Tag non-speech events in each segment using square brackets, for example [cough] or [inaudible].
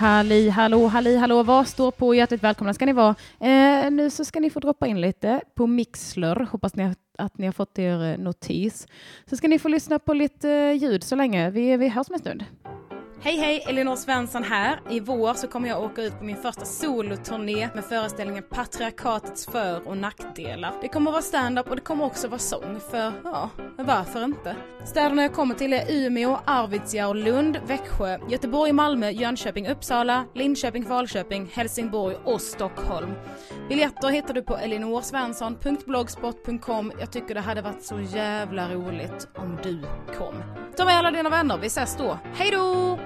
Halli hallå, halli hallå, vad står på? Hjärtligt välkomna ska ni vara. Eh, nu så ska ni få droppa in lite på Mixler. Hoppas ni att ni har fått er notis. Så ska ni få lyssna på lite eh, ljud så länge. Vi, vi hörs om en stund. Hej hej, Elinor Svensson här. I vår så kommer jag åka ut på min första soloturné med föreställningen Patriarkatets för och nackdelar. Det kommer vara stand-up och det kommer också vara sång, för ja, varför inte? Städerna jag kommer till är Umeå, Arvidsjaur, Lund, Växjö, Göteborg, Malmö, Jönköping, Uppsala, Linköping, Falköping, Helsingborg och Stockholm. Biljetter hittar du på elinorsvensson.blogspot.com. Jag tycker det hade varit så jävla roligt om du kom. Ta med alla dina vänner, vi ses då. Hej då!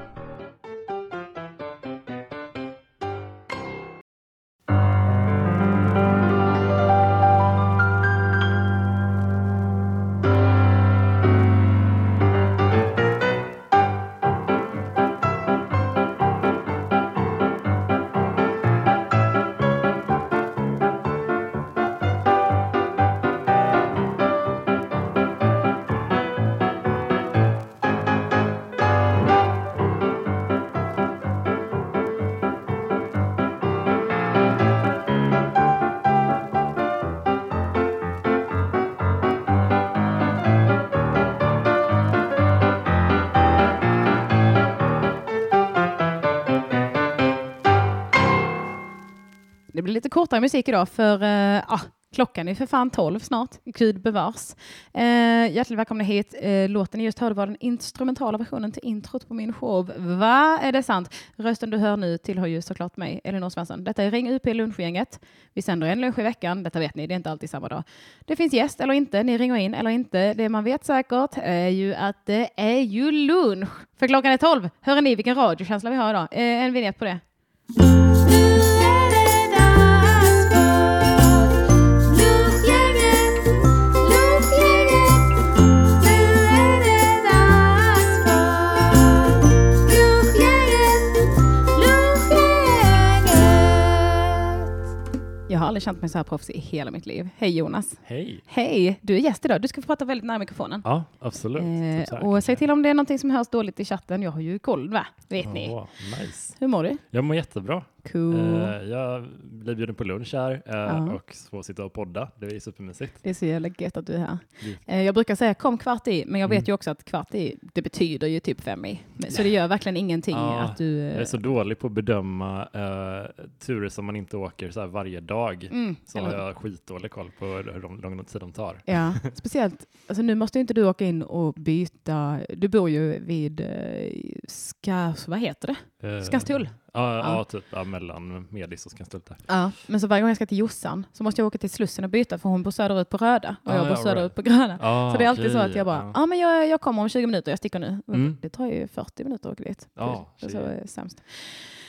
Lite kortare musik idag för uh, ah, klockan är för fan tolv snart. Gud bevars. Uh, eh, hjärtligt välkomna hit. Uh, låten ni just hörde var den instrumentala versionen till introt på min show. Va? Är det sant? Rösten du hör nu tillhör ju såklart mig, Elinor Svensson. Detta är Ring UP lunchgänget. Vi sänder en lunch i veckan. Detta vet ni, det är inte alltid samma dag. Det finns gäst eller inte, ni ringer in eller inte. Det man vet säkert är ju att det är ju lunch. För klockan är tolv. Hör ni vilken radiokänsla vi har idag? en vignett på det. Har aldrig känt mig så här proffsig i hela mitt liv. Hej Jonas. Hej. Hej, du är gäst idag. Du ska få prata väldigt nära mikrofonen. Ja, absolut. Eh, och säg till om det är någonting som hörs dåligt i chatten. Jag har ju koll, va? Vet oh, ni. Nice. Hur mår du? Jag mår jättebra. Cool. Eh, jag blir bjuden på lunch här eh, uh. och får sitta och podda. Det är supermysigt. Det är så jävla gött att du är här. Eh, jag brukar säga kom kvart i, men jag vet mm. ju också att kvart i, det betyder ju typ fem i. Så det gör verkligen ingenting att du... Jag är så dålig på att bedöma uh, turer som man inte åker så varje dag. Mm, så har jag skitdålig koll på hur lång, lång tid de tar. Ja, [laughs] speciellt, alltså nu måste inte du åka in och byta. Du bor ju vid uh, Skars, vad heter det? Uh, Skanstull. Ja, ja. ja typ ja, mellan Medis och Skanstull. Ja, men så varje gång jag ska till Jossan så måste jag åka till Slussen och byta för hon bor söderut på röda och jag bor söderut på gröna. så det är alltid okay. så att jag bara, ja men jag, jag kommer om 20 minuter, jag sticker nu. Mm. Det tar ju 40 minuter att åka dit. Ja, det är så sämst.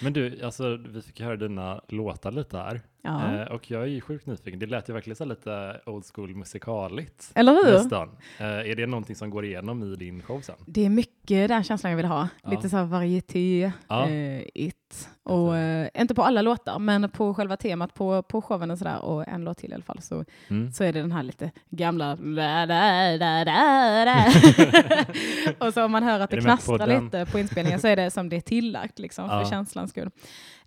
Men du, alltså, vi fick höra dina låtar lite här. Ja. Eh, och jag är ju sjukt nyfiken. Det lät ju verkligen så lite old school musikaligt. Eller hur? Nästan. Eh, är det någonting som går igenom i din show sen? Det är mycket den känslan jag vill ha. Ja. Lite så här varieté, ja. eh, it. Och, eh, inte på alla låtar, men på själva temat på, på showen och sådär, och en låt till i alla fall, så, mm. så är det den här lite gamla [laughs] och så om man hör att det, det knastrar lite på inspelningen så är det som det är tillagt liksom, för känslans skull.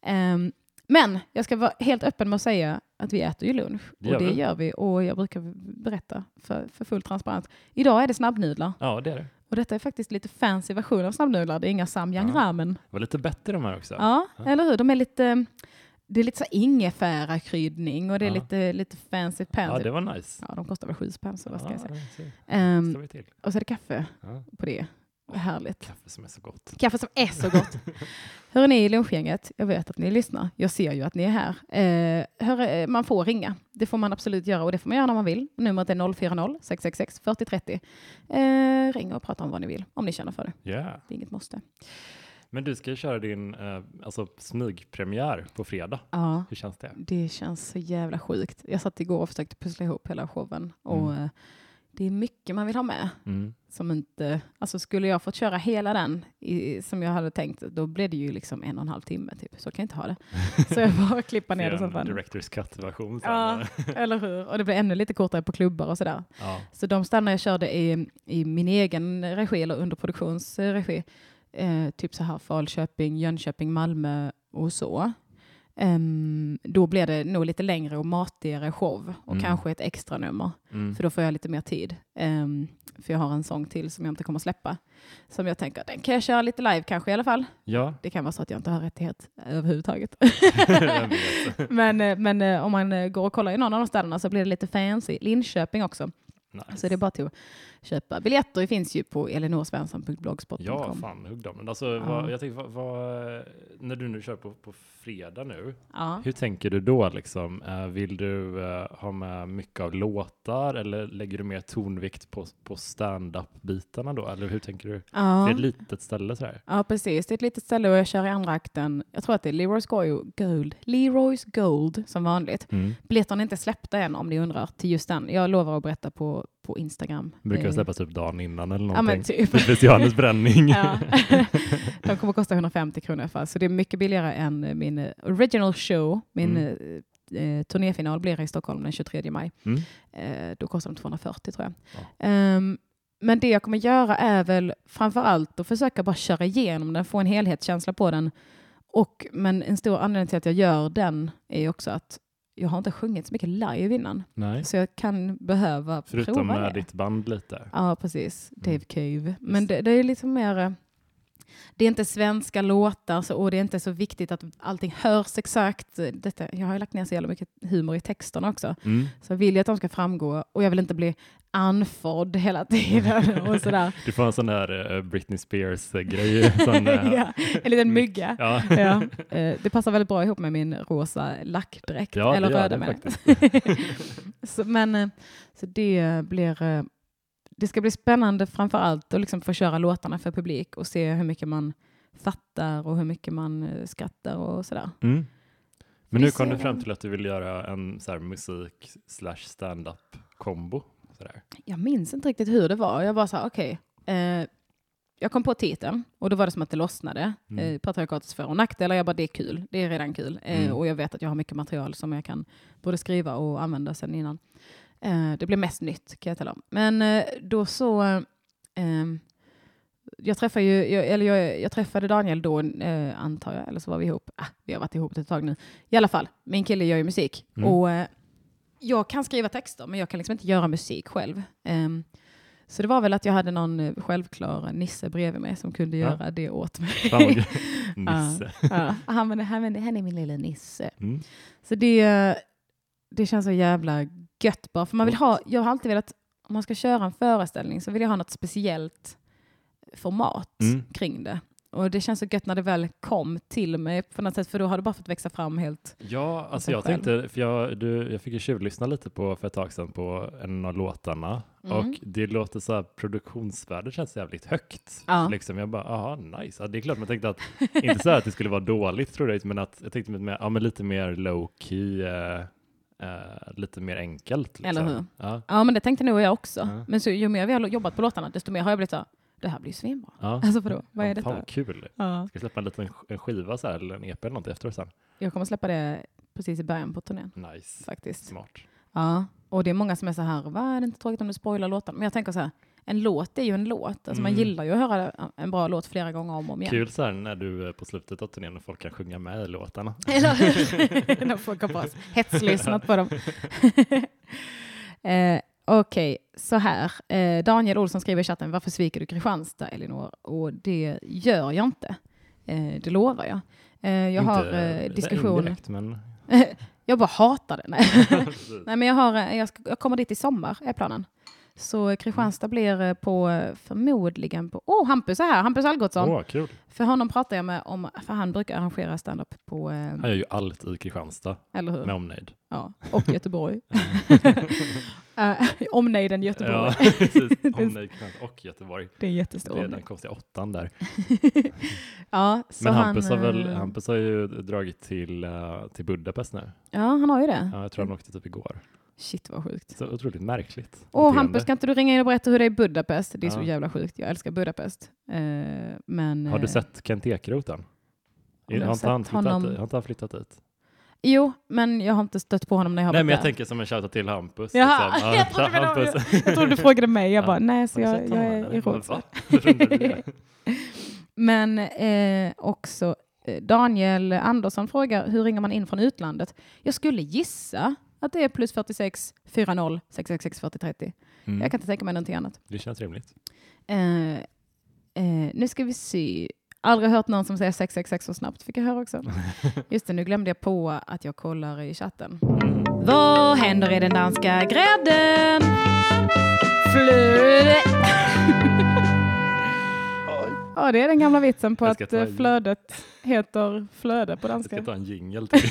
Um, men jag ska vara helt öppen med att säga att vi äter ju lunch. Det och det gör vi. Och jag brukar berätta för, för full transparens. Idag är det snabbnudlar. Ja, det är det. Och detta är faktiskt lite fancy version av snabbnudlar. Det är inga samyang ja. ramen. Det var lite bättre de här också. Ja, ja. eller hur? De är lite... Det är lite så ingefära-kryddning och det är ja. lite, lite fancy pansy. Ja, det var nice. Ja, de kostar väl sju spänn, så vad ska jag säga. Um, och så är det kaffe på det. Härligt. Kaffe som är så gott. Kaffe som är så gott. [laughs] Hör ni i lunchgänget, jag vet att ni lyssnar. Jag ser ju att ni är här. Eh, hör, eh, man får ringa. Det får man absolut göra och det får man göra när man vill. Numret är 040 666 4030. Eh, ring och prata om vad ni vill, om ni känner för det. Yeah. Det är inget måste. Men du ska köra din eh, alltså smygpremiär på fredag. Ja. Hur känns det? Det känns så jävla sjukt. Jag satt igår och försökte pussla ihop hela showen. Och, mm. Eh, det är mycket man vill ha med. Mm. Som inte, alltså skulle jag fått köra hela den i, som jag hade tänkt, då blev det ju liksom en och en halv timme. Typ. Så kan jag inte ha det. [laughs] Så jag bara klippa ner det som fan. Directors cut-version. Ja, [laughs] eller hur. Och det blev ännu lite kortare på klubbar och sådär. Ja. Så de stannar jag körde i, i min egen regi, eller under produktionsregi, eh, typ så här Falköping, Jönköping, Malmö och så. Um, då blir det nog lite längre och matigare show och mm. kanske ett extra nummer. Mm. För då får jag lite mer tid. Um, för jag har en sång till som jag inte kommer släppa. Som jag tänker, den kan jag köra lite live kanske i alla fall. Ja. Det kan vara så att jag inte har rättighet överhuvudtaget. [laughs] [laughs] men, eh, men eh, om man eh, går och kollar i någon av de städerna så blir det lite fancy. Linköping också. Nice. Så det är bara till att köpa. Biljetter finns ju på elinorsvensson.blogspot.com. Ja, fan hugg dem. Alltså, ja. vad, jag tänkte, vad, vad, när du nu kör på, på fredag nu, ja. hur tänker du då? Liksom? Uh, vill du uh, ha med mycket av låtar eller lägger du mer tonvikt på, på stand-up-bitarna då? Eller hur tänker du? Ja. Det är ett litet ställe sådär. Ja, precis. Det är ett litet ställe och jag kör i andra akten. Jag tror att det är Leroy's Gold, Leroy's Gold som vanligt. Mm. Biljetterna är inte släppta än om ni undrar till just den. Jag lovar att berätta på på Instagram. Brukar eh. släppas typ dagen innan eller någonting. Ja, men typ. Bränning. [laughs] De kommer kosta 150 kronor i alla fall, så det är mycket billigare än min eh, original show. Min mm. eh, eh, turnéfinal blir i Stockholm den 23 maj. Mm. Eh, då kostar de 240 tror jag. Ja. Um, men det jag kommer göra är väl framför allt att försöka bara köra igenom den, få en helhetskänsla på den. Och, men en stor anledning till att jag gör den är också att jag har inte sjungit så mycket live innan. Nej. Så jag kan behöva Förutom prova med det. ditt band lite. Ja, precis. Dave mm. Cave. Men det, det, är lite mer... Eh, det är inte svenska låtar så, och det är inte så viktigt att allting hörs exakt. Detta, jag har ju lagt ner så jävla mycket humor i texterna också. Mm. Så jag vill ju att de ska framgå och jag vill inte bli andfådd hela tiden. [laughs] Och sådär. Du får en sån där uh, Britney Spears-grej. Uh, [laughs] ja, en liten mygga. Ja. ja. Uh, [laughs] det passar väldigt bra ihop med min rosa lackdräkt. Ja, eller röda med. så, men så det blir det ska bli spännande framför allt att liksom få köra låtarna för publik och se hur mycket man fattar och hur mycket man skrattar och sådär. Mm. Men nu kom du fram till att du vill göra en så musik slash stand-up kombo. Sådär. Jag minns inte riktigt hur det var. Jag bara sa okej, okay, eh, jag kom på titeln och då var det som att det lossnade. Mm. Eh, patriarkatets för och nackdelar. Jag bara, det är kul. Det är redan kul. Eh, mm. Och jag vet att jag har mycket material som jag kan både skriva och använda sen innan. Eh, det blir mest nytt kan jag tala om. Men eh, då så... Eh, jag, träffade ju, jag, eller jag, jag, träffade Daniel då, eh, antar jag, eller så var vi ihop. Ah, vi har varit ihop ett tag nu. I alla fall, min kille gör ju musik. Mm. Och jag kan skriva texter, men jag kan liksom inte göra musik själv. Um, så det var väl att jag hade någon eh, självklar Nisse bredvid mig som kunde ja. göra det åt mig. [laughs] [laughs] Nisse. ja, han, han, han, han är min lilla Nisse. Mm. Så det, det känns så jävla gött bara. För man vill ha, jag har alltid velat, om man ska köra en föreställning så vill jag ha något speciellt format mm. kring det. Och det känns så gött när det väl kom till mig på något sätt, för då har det bara fått växa fram helt Ja, alltså jag själv. tänkte, för jag, du, jag fick ju tjuvlyssna lite på för ett tag sedan på en av låtarna mm. och det låter så här, produktionsvärdet känns jävligt högt. Ja. Liksom, jag bara, aha, nice. Ja, det är klart man tänkte att, inte så här att det skulle vara dåligt tror jag, men att jag tänkte med, ja, men lite mer low key, eh, Uh, lite mer enkelt. Liksom. Eller hur? Ja. ja, men det tänkte nog jag också. Ja. Men så, ju mer vi har jobbat på låtarna, desto mer har jag blivit så det här blir svinbra. Ja. [laughs] Alltså vadå? Vad är ja, detta? Fan kul. Ja. Ska släppa en liten en skiva så här, eller en EP eller något efteråt sen? Jag kommer släppa det precis i början på turnén. Nice. Faktiskt. Smart. Ja, och det är många som är så här, vad är det inte tråkigt om du spoilar låten? Men jag tänker så här, en låt är ju en låt. Alltså mm. Man gillar ju att höra en bra låt flera gånger om och om igen. Kul så här när du är på slutet av turnén och folk kan sjunga med i låtarna. [laughs] Eller [laughs] när folk har bara hetslyssnat på dem. [laughs] eh, Okej, okay, så här. Eh, Daniel Olsson skriver i chatten, varför sviker du Kristianstad, Elinor? Och det gör jag inte. Eh, det lovar jag. Eh, jag inte, har eh, diskussion... Indirekt, men... jag bara hatar det. Nej. Nej, men jag, har, eh, jag, ska, jag kommer dit i sommar, är planen. Så Kristianstad blir eh, på eh, förmodligen på... Åh, oh, Hampus är här, Hampus Algotsson. Oh, kul. För honom pratar jag med om, för han brukar arrangera standup på... Eh, han gör ju allt i Kristianstad. Eller hur? Med omnejd. Ja, och [laughs] Göteborg. uh, [laughs] omnejden Göteborg. ja, precis. [laughs] Omnejd och Göteborg. Det är jättestor. Det är den konstiga åttan där. ja, Men Hampus, han, har väl, Hampus har ju dragit till, till Budapest nu. Ja, han har ju det. Ja, jag tror han åkte typ igår. Shit vad sjukt. Så otroligt märkligt. Åh Hampus, kan inte du ringa in och berätta hur det är i Budapest? Det är ja. så jävla sjukt. Jag älskar Budapest. Uh, men, har du uh, sett Kent Ekeroth än? Har, har, inte han flyttat, honom... har inte han flyttat dit? Jo, men jag har inte stött på honom när jag har Nej, men jag där. tänker som en shoutout till Hampus. Jaha, liksom. [laughs] jag, trodde Hampus. jag trodde du frågade mig. Jag bara, nej, så jag, jag är i Rågsved. [laughs] Men eh, också eh, Daniel Andersson frågar hur ringer man in från utlandet? Jag skulle gissa att det är plus 46 40 666 40 30. Mm. Jag kan inte tänka mig någonting annat. Det känns rimligt. Eh, eh, nu ska vi se. Aldrig hört någon som säger 666 så snabbt, fick jag höra också. [laughs] Just det, nu glömde jag på att jag kollar i chatten. Mm. Vad händer i den danska grädden? Flöde. [laughs] ja, det är den gamla vitsen på att eh, flödet heter flöde på danska. Jag ska ta en jingel till. [laughs]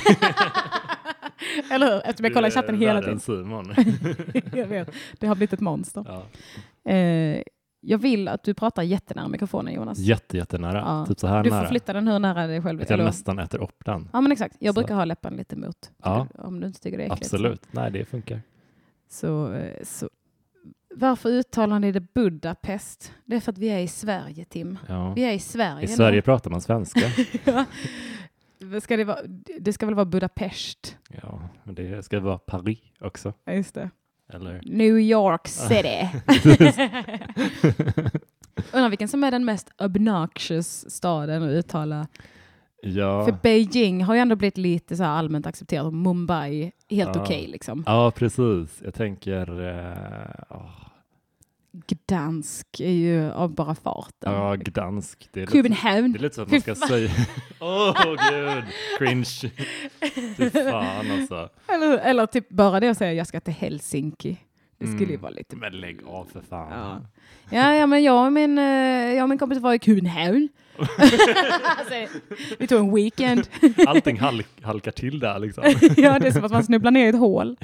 Eller hur? Eftersom jag kollar chatten hela tiden. Simon. [laughs] jag vet. Det har blivit ett monster. Ja. Eh, jag vill att du pratar jättenära mikrofonen Jonas. Jätte, jättenära. Ja. Typ så här du nära. får flytta den hur nära dig själv Att jag nästan äter upp den. Ja men exakt. Jag så. brukar ha läppen lite mot. Ja. Om du inte tycker det är äckligt. Absolut. Så. Nej det funkar. Så, eh, så varför uttalar ni det Budapest? Det är för att vi är i Sverige, Tim. Ja. Vi är i Sverige. I Sverige nu. pratar man svenska. [laughs] ja. ska det, vara, det ska väl vara Budapest? Ja, men det ska vara Paris också. Ja, just det. Eller? New York [laughs] City. [laughs] Undrar vilken som är den mest obnoxious staden att uttala. Ja. För Beijing har ju ändå blivit lite så allmänt accepterat och Mumbai helt ja. okej okay, liksom. Ja, precis. Jag tänker... Uh, oh. Gdansk är ju av bara farten. Ja, Gdansk. Det är Köpenhamn. det är lite så att man ska säga... [laughs] Åh oh, gud, cringe. [laughs] Fy fan alltså. Eller, eller typ bara det att säga jag ska till Helsinki. Det skulle mm. ju vara lite... Men lägg av för fan. Ja, ja, ja men jag och min, eh, jag och min kompis var i Köpenhamn. [laughs] alltså, vi tog en weekend. Allting halk, halkar till där liksom. [laughs] ja, det är som att man snubblar ner i ett hål.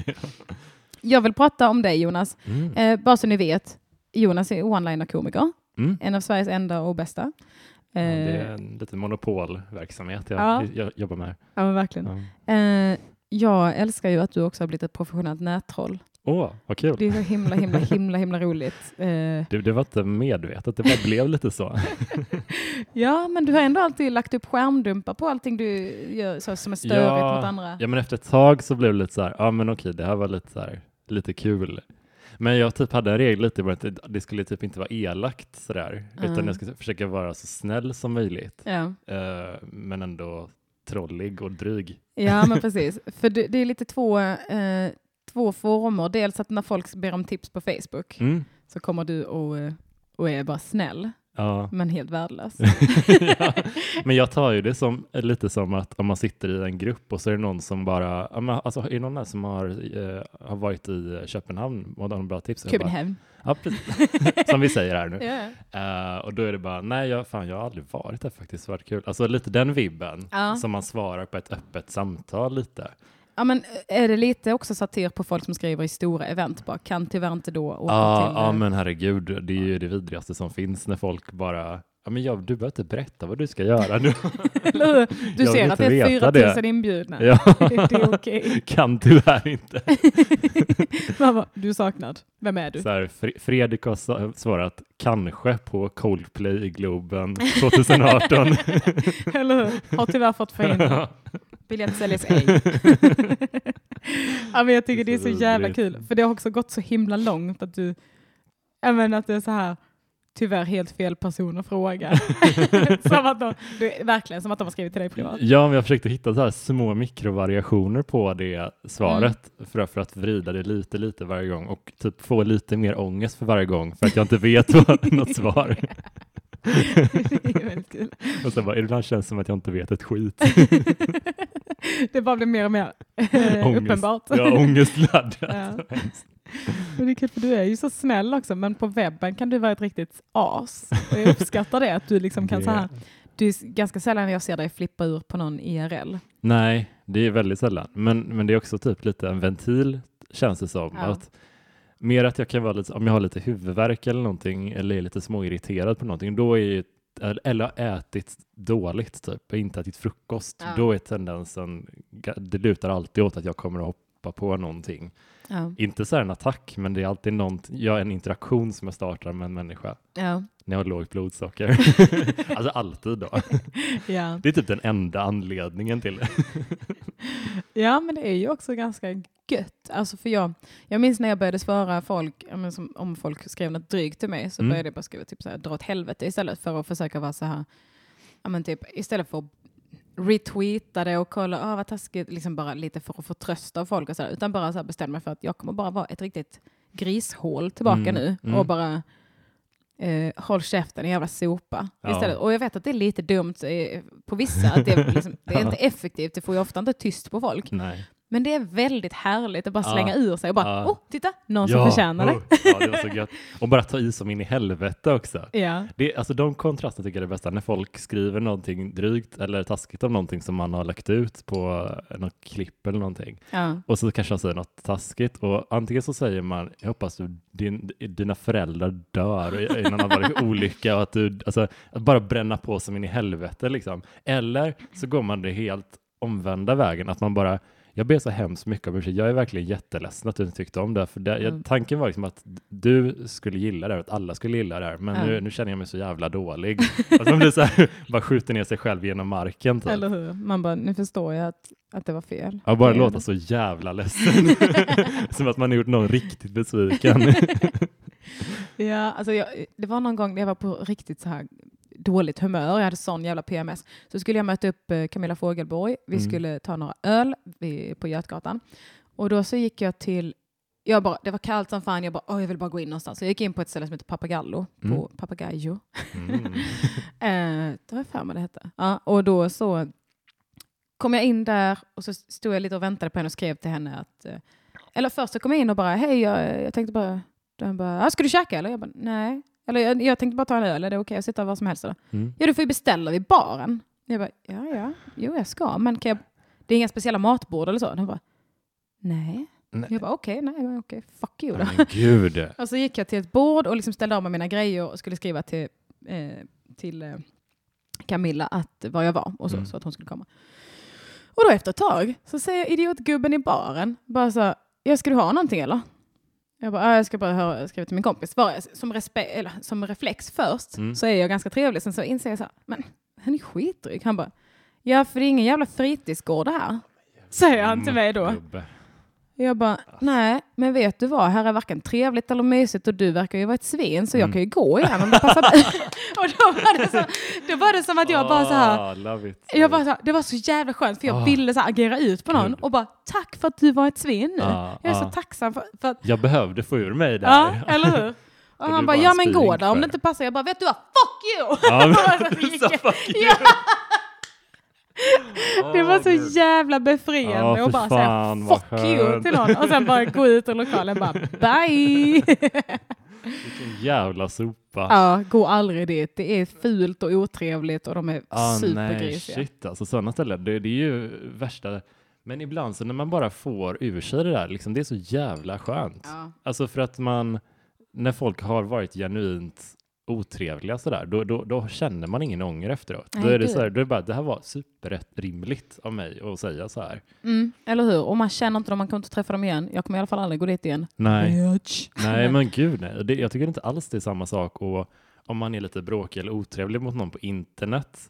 Jag vill prata om dig Jonas, mm. eh, bara så ni vet. Jonas är one-liner-komiker, mm. en av Sveriges enda och bästa. Ja, det är eh, en liten monopolverksamhet jag, ja. jag jobbar med. Ja, men verkligen. Ja. Eh, jag älskar ju att du också har blivit ett professionellt nättroll. Åh, oh, vad kul. Det är så himla, himla, himla, himla roligt. Eh. Det, det var inte medvetet, det bara blev lite så. [laughs] ja, men du har ändå alltid lagt upp skärmdumpar på allting du gör så, som är störigt ja, mot andra. Ja, men efter ett tag så blev det lite så här, ja men okej, det här var lite så här, lite kul. Men jag typ hade en regel lite på att det skulle typ inte vara elakt sådär, mm. utan jag skulle försöka vara så snäll som möjligt. Ja. Uh, men ändå trollig och dryg. Ja, men precis. För det, det är lite två, uh, två former. Dels att när folk ber om tips på Facebook mm. så kommer du och, eh, och är bara snäll. Ja. Men helt värdelös. [laughs] ja. [laughs] Men jag tar ju det som, lite som att om man sitter i en grupp och så är det någon som bara, alltså är det någon där som har, eh, har varit i Köpenhamn och har bra tips? Köpenhamn. Ja, [laughs] som vi säger här nu. Yeah. Uh, och då är det bara, nej jag, fan, jag har aldrig varit där faktiskt, det varit kul. Alltså lite den vibben ja. som man svarar på ett öppet samtal lite. Ja, men är det lite också satir på folk som skriver i stora event? Bara, kan tyvärr inte då åka ja, till... Ja, men herregud, det är ju det vidrigaste som finns när folk bara Ja, men jag, du behöver inte berätta vad du ska göra nu. [laughs] Du ser att det är 4 000 inbjudna. Ja. det är okej. Okay. [laughs] Kan tyvärr inte. [laughs] Mamma, du är saknad. Vem är du? Så här, Fredrik har svarat kanske på Coldplay i Globen 2018. Eller hur? Har tyvärr fått förhindra. Biljett säljs ej. ja, men jag tycker det är så jävla kul, för det har också gått så himla långt att du, även att det är så här, tyvärr helt fel person att fråga. [laughs] [laughs] som att de, det verkligen som att de har skrivit till dig privat. Ja, men jag försökte hitta så här små mikrovariationer på det svaret mm. för, för att vrida det lite, lite varje gång och typ få lite mer ångest för varje gång för att jag inte vet vad, [laughs] något svar. det är väldigt kul. Och sen bara, ibland känns det som att jag inte vet ett skit. det bara blir mer och mer eh, uppenbart. ja, ångestladdat. Ja. Men det är kul för du är ju så snäll också, men på webben kan du vara ett riktigt as. Och jag uppskattar det, att du liksom kan det... så här, du är ganska sällan jag ser dig flippa ur på någon IRL. Nej, det är väldigt sällan, men, men det är också typ lite en ventil känns det som. Ja. Att, mer att jag kan vara lite, om jag har lite huvudvärk eller någonting eller är lite småirriterad på någonting, då är eller ätit dåligt, typ, inte ätit frukost, ja. då är tendensen, det lutar alltid åt att jag kommer att hoppa på någonting. Ja. Inte så här en attack, men det är alltid någon, ja, en interaktion som jag startar med en människa. Ja. När jag har lågt blodsocker. [laughs] alltså alltid då. Ja. Det är typ den enda anledningen till det. [laughs] ja, men det är ju också ganska gött. Alltså för jag, jag minns när jag började svara folk, som, om folk skrev något drygt till mig, så mm. började jag bara skriva typ så här, dra åt helvete istället för att försöka vara så här ja, men typ, istället för att retweeta det och kolla, ah, vad taskigt, liksom bara lite för att få tröst av folk och sådär, utan bara så bestämma mig för att jag kommer bara vara ett riktigt grishål tillbaka mm. nu mm. och bara eh, håll käften, jävla sopa. Ja. Istället. Och jag vet att det är lite dumt eh, på vissa, att det, liksom, det är inte [laughs] effektivt, det får ju ofta inte tyst på folk. Nej. Men det är väldigt härligt att bara slänga ja. ur sig och bara, ja. oh, titta, någon ja. som förtjänar det. Oh. Ja, det var så gött. Och bara ta i som in i helvete också. [laughs] Ja. Det, alltså de kontrasterna tycker jag är det bästa, när folk skriver någonting drygt eller taskigt om någonting som man har lagt ut på något klipp eller någonting. Ja. Och så kanske de säger något taskigt och antingen så säger man, jag hoppas du, din, dina föräldrar dör i någon allvarlig [laughs] olycka och att du, alltså, att bara bränna på som in i helvete liksom. Eller så går man det helt omvända vägen, att man bara jag ber så hemskt mycket om ursäkt. Jag är verkligen jätteledsen att du inte tyckte om det. För det, mm. jag, tanken var liksom att du skulle gilla det, att alla skulle gilla det. Men mm. nu, nu, känner jag mig så jävla dålig. [laughs] att man blir så här, [laughs] bara skjuter ner sig själv genom marken. Typ. Eller hur? Man bara, nu förstår jag att, att det var fel. Jag bara låter så jävla ledsen. [laughs] Som att man har gjort någon riktigt besviken. ja, alltså jag, det var någon gång när jag var på riktigt så här dåligt humör, jag hade sån jävla PMS. Så skulle jag möta upp eh, Camilla Fogelborg, vi mm. skulle ta några öl på Götgatan. Och då så gick jag till, jag bara, det var kallt som fan, jag bara, oh, jag vill bara gå in någonstans. Så jag gick in på ett ställe som heter Papagallo, mm. på Papagayo. Mm. [laughs] eh, det var för mig det hette. Ja, och då så kom jag in där och så stod jag lite och väntade på henne och skrev till henne att, eh, eller först så kom jag in och bara, hej, jag, jag tänkte bara, bara, ska du käka eller? Jag bara, nej. Eller jag, jag tänkte bara ta en öl, är det okej okay att sitta var som helst? Eller? Mm. Ja, du får ju beställa vid baren. Jag bara, ja, ja, jo, jag ska, men kan jag, det är inga speciella matbord eller så? De bara, nej. nej. Jag bara, okej, okay, nej, okej, okay, fuck you då. Men gud. [laughs] och så gick jag till ett bord och liksom ställde av mig mina grejer och skulle skriva till, eh, till eh, Camilla att var jag var och så, mm. så att hon skulle komma. Och då efter ett tag så säger idiotgubben i baren bara så, ja, ska du ha någonting eller? Jag, bara, ah, jag ska bara höra, skriva till min kompis. Bara, som, eller, som reflex först mm. så är jag ganska trevlig. Sen så inser jag så här, men han är skitdryg. Han bara, ja för det är ingen jävla fritidsgård det här. Säger han till mig då. Jag bara, nej, men vet du vad, här är varken trevligt eller mysigt och du verkar ju vara ett svin så jag mm. kan ju gå igen om det passar [laughs] dig. och då var, det så, då var det som att jag bara så här, ah, jag bara så här, det var så jävla skönt för jag oh. ville så här, agera ut på någon och bara tack för att du var ett svin nu. Ah, jag är ah. så tacksam för, för, att... Jag behövde få ur mig det Ja, eller hur? [laughs] Och, och han bara, ja men gå då, om det inte passar. Jag bara, vet du vad, fuck you! Ja, men, [laughs] så fuck you. [laughs] det var så jävla befriande att bara säga fuck you till någon och sen bara gå ut ur lokalen och bara [laughs] bye. Vilken jävla sopa. Ja, gå aldrig dit. Det är fult och otrevligt och de är ah, supergrisiga. Nej, shit alltså sådana ställen, det, det är ju värsta men ibland så när man bara får ur sig det där, liksom, det är så jävla skönt. Ja. Alltså för att man, när folk har varit genuint otrevliga sådär, då, då, då känner man ingen ånger efteråt. Nej, då är det så här, då är det bara, det här var superrimligt av mig att säga så här. Mm, eller hur? Och man känner inte dem, man kommer inte träffa dem igen. Jag kommer i alla fall aldrig gå dit igen. Nej, nej [laughs] men gud nej. Det, jag tycker inte alls det är samma sak. Och om man är lite bråkig eller otrevlig mot någon på internet,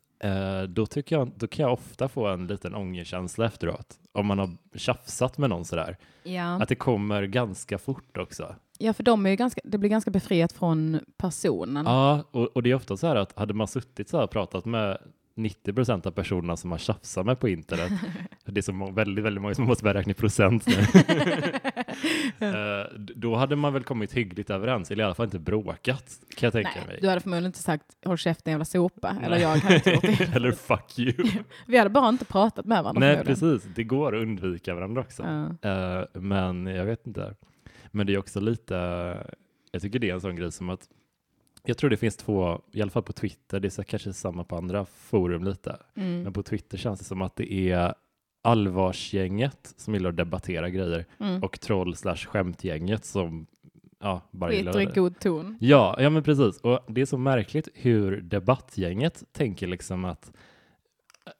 då, tycker jag, då kan jag ofta få en liten ångerkänsla efteråt. Om man har tjafsat med någon sådär. Ja. Att det kommer ganska fort också. Ja, för de är ju ganska, det blir ganska befriat från personen. Ja, och, och det är ofta så här att hade man suttit så här och pratat med 90 procent av personerna som man tjafsar med på internet. [laughs] det är så väldigt, väldigt många som måste börja räkna i procent nu. [laughs] uh, då hade man väl kommit hyggligt överens, eller i alla fall inte bråkat, kan jag tänka Nej, mig. Du hade förmodligen inte sagt håll käften jävla sopa, eller jag hade inte gjort det. [laughs] eller fuck you. Vi hade bara inte pratat med varandra. Nej, precis. Det går att undvika varandra också. Uh, men jag vet inte. Men det är också lite, jag tycker det är en sån grej som att jag tror det finns två, i alla fall på Twitter, det är kanske samma på andra forum lite, mm. men på Twitter känns det som att det är allvarsgänget som gillar att debattera grejer mm. och troll slash skämtgänget som ja, bara Skiter gillar i god ton. Ja, ja, men precis. Och det är så märkligt hur debattgänget tänker liksom att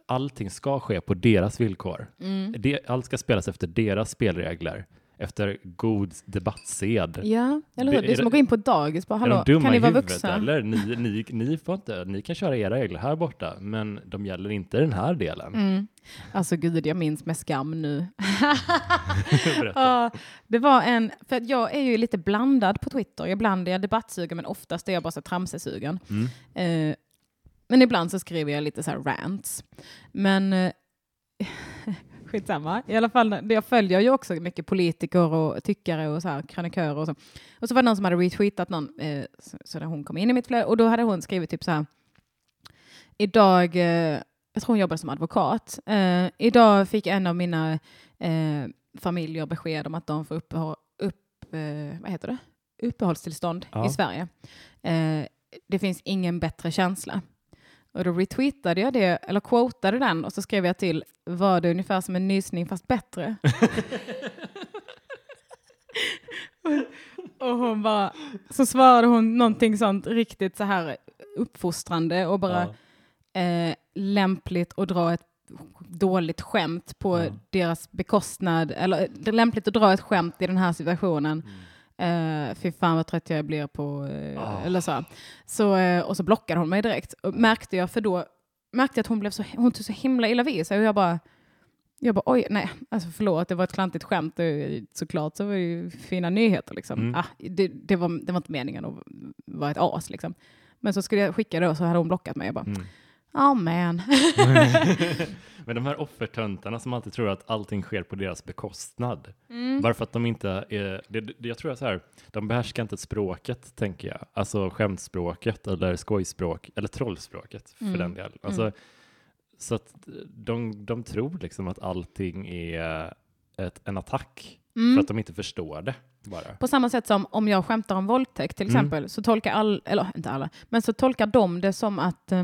allting ska ske på deras villkor. Mm. Det, allt ska spelas efter deras spelregler efter god debattsed. Ja, eller hur? Det är som att gå in på dagis. Bara, Hallå, kan ni vara vuxna? Eller? Ni, ni, ni, får inte, ni kan köra era regler här borta, men de gäller inte den här delen. Mm. Alltså gud, jag minns med skam nu. [laughs] det var en, för jag är ju lite blandad på Twitter. Ibland är jag debattsugen, men oftast är jag bara så tramsesugen. Mm. Eh, men ibland så skriver jag lite så här rants. Men eh, skitsamma. I alla fall, jag följer ju också mycket politiker och tyckare och så här, krönikörer och så. Och så var det någon som hade retweetat någon, eh, så, så hon kom in i mitt flöde och då hade hon skrivit typ så här. Idag, eh, jag tror hon jobbade som advokat. Eh, idag fick en av mina eh, familjer besked om att de får upp, upp eh, vad heter det? uppehållstillstånd ja. i Sverige. Eh, det finns ingen bättre känsla. Och då retweetade jag det, eller quotade den och så skrev jag till, var det ungefär som en nysning fast bättre? [laughs] och hon bara, så svarade hon någonting sånt riktigt så här uppfostrande och bara ja. eh, lämpligt att dra ett dåligt skämt på ja. deras bekostnad, eller lämpligt att dra ett skämt i den här situationen. Mm Uh, fy fan vad trött jag blir på, uh, oh. eller så. så uh, och så blockade hon mig direkt. Och märkte jag, för då märkte jag att hon, blev så, hon tog så himla illa vid sig och jag bara, jag bara oj, nej, alltså förlåt, det var ett klantigt skämt. Såklart så var det ju fina nyheter liksom. Mm. Ah, det, det, var, det var inte meningen att vara ett as liksom. Men så skulle jag skicka det och så hade hon blockat mig. Jag bara, mm. Oh man. [laughs] Men de här offertöntarna som alltid tror att allting sker på deras bekostnad. Mm. Bara för att de inte är, det, det, jag tror att så här, de behärskar inte språket, tänker jag. Alltså skämtspråket eller skojspråk, eller trollspråket för mm. den del. Alltså, mm. Så att de, de tror liksom att allting är ett, en attack mm. för att de inte förstår det. Bara. På samma sätt som om jag skämtar om våldtäkt till mm. exempel, så tolkar all, eller inte alla, men så tolkar de det som att eh,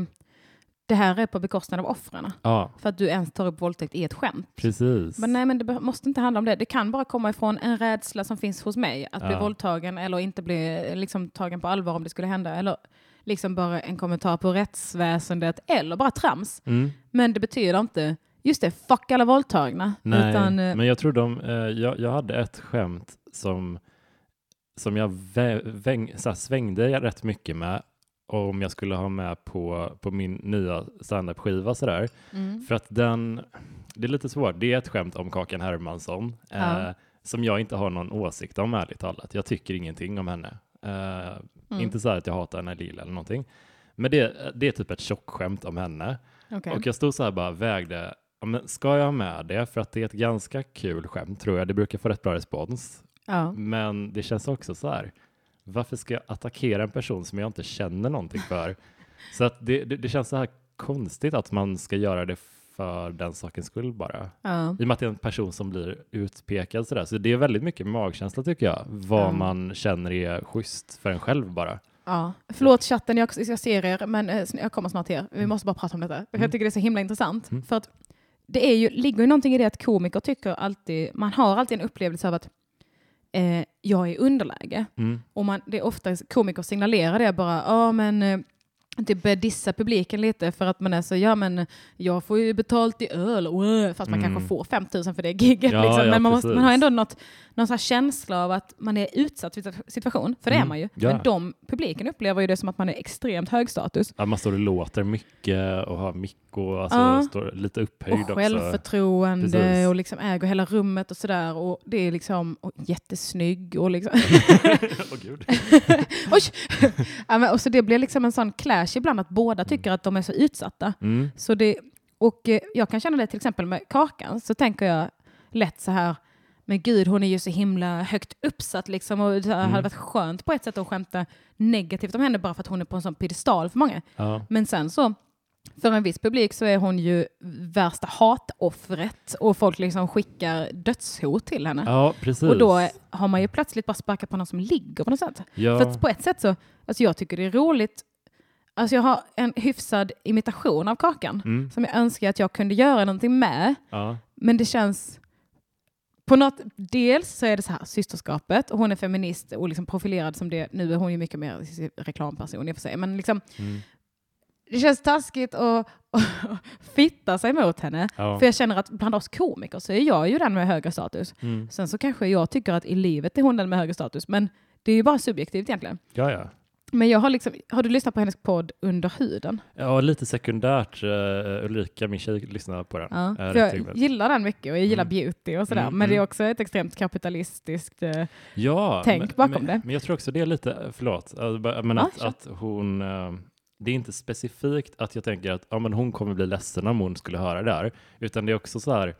det här är på bekostnad av offren. Ja. För att du ens tar upp våldtäkt i ett skämt. Precis. Men nej, men det måste inte handla om det. Det kan bara komma ifrån en rädsla som finns hos mig att ja. bli våldtagen eller inte bli liksom, tagen på allvar om det skulle hända. Eller liksom bara en kommentar på rättsväsendet eller bara trams. Mm. Men det betyder inte Just det, fuck alla våldtagna. Nej, utan, eh, men jag tror de, eh, jag, jag hade ett skämt som, som jag vä, väng, så svängde rätt mycket med om jag skulle ha med på, på min nya standup-skiva sådär. Mm. För att den, det är lite svårt, det är ett skämt om Kakan Hermansson ja. eh, som jag inte har någon åsikt om ärligt talat. Jag tycker ingenting om henne. Eh, mm. Inte så att jag hatar henne lila eller någonting. Men det, det är typ ett tjockskämt om henne. Okay. Och jag stod så här bara vägde, men ska jag ha med det? För att det är ett ganska kul skämt tror jag. Det brukar få rätt bra respons. Ja. Men det känns också så här, varför ska jag attackera en person som jag inte känner någonting för? [laughs] så att det, det, det, känns så här konstigt att man ska göra det för den sakens skull bara. Ja. I och med att det är en person som blir utpekad sådär. Så det är väldigt mycket magkänsla tycker jag, vad mm. man känner är schysst för en själv bara. Ja. Förlåt chatten, jag, jag ser er, men eh, jag kommer snart till er. Vi mm. måste bara prata om detta. Mm. Jag tycker det är så himla intressant. Mm. För att det är ju, ligger ju någonting i det att komiker tycker alltid, man har alltid en upplevelse av att eh, jag är i underläge. Mm. Och man, det är ofta komiker signalerar det bara, ja men eh, typ börja dissa publiken lite för att man är så, ja men jag får ju betalt i öl, fast man mm. kanske får 5000 för det giget. Ja, liksom. Men man, måste, man har ändå något, någon sån känsla av att man är utsatt för situation, för det mm. är man ju. Ja. Men de, publiken upplever ju det som att man är extremt hög status. Ja, man står och låter mycket och har mick och alltså, ja. står lite upphöjd och självförtroende Precis. och liksom äger hela rummet och sådär. Och det är liksom och jättesnygg och liksom... [laughs] oh, gud. [laughs] Oj! ja, men, och så det blir liksom en sån clash ibland att båda tycker att de är så utsatta. Mm. Så det, och eh, jag kan känna det till exempel med Kakan, så tänker jag lätt så här men gud, hon är ju så himla högt uppsatt liksom och det mm. hade varit skönt på ett sätt att skämta negativt om henne bara för att hon är på en sån piedestal för många. Ja. Men sen så, för en viss publik så är hon ju värsta hatoffret och folk liksom skickar dödshot till henne. Ja, precis. Och då har man ju plötsligt bara sparkat på någon som ligger på något sätt. Ja. För på ett sätt så, alltså jag tycker det är roligt Alltså jag har en hyfsad imitation av Kakan mm. som jag önskar att jag kunde göra någonting med. Ja. Men det känns på något, dels så är det så här, systerskapet, och hon är feminist och liksom profilerad som det. Nu är hon ju mycket mer reklamperson i och för sig, men liksom, mm. det känns taskigt att, fitta sig mot henne. Ja. För jag känner att bland oss komiker så är jag ju den med högre status. Mm. Sen så kanske jag tycker att i livet är hon den med högre status, men det är ju bara subjektivt egentligen. Ja, ja. Men jag har liksom, har du lyssnat på hennes podd Under huden? Ja, lite sekundärt. Uh, Ulrika, min tjej, lyssnar på den. Ja, uh, jag gillar den mycket och jag gillar mm. beauty och sådär. Mm, men mm. det är mm. också ett extremt kapitalistiskt uh, ja, tänk men, bakom men, det. Men jag tror också det är lite, förlåt, men ja, att, att, hon det är inte specifikt att jag tänker att ja, men hon kommer bli ledsen om hon skulle höra det här, utan det är också så här,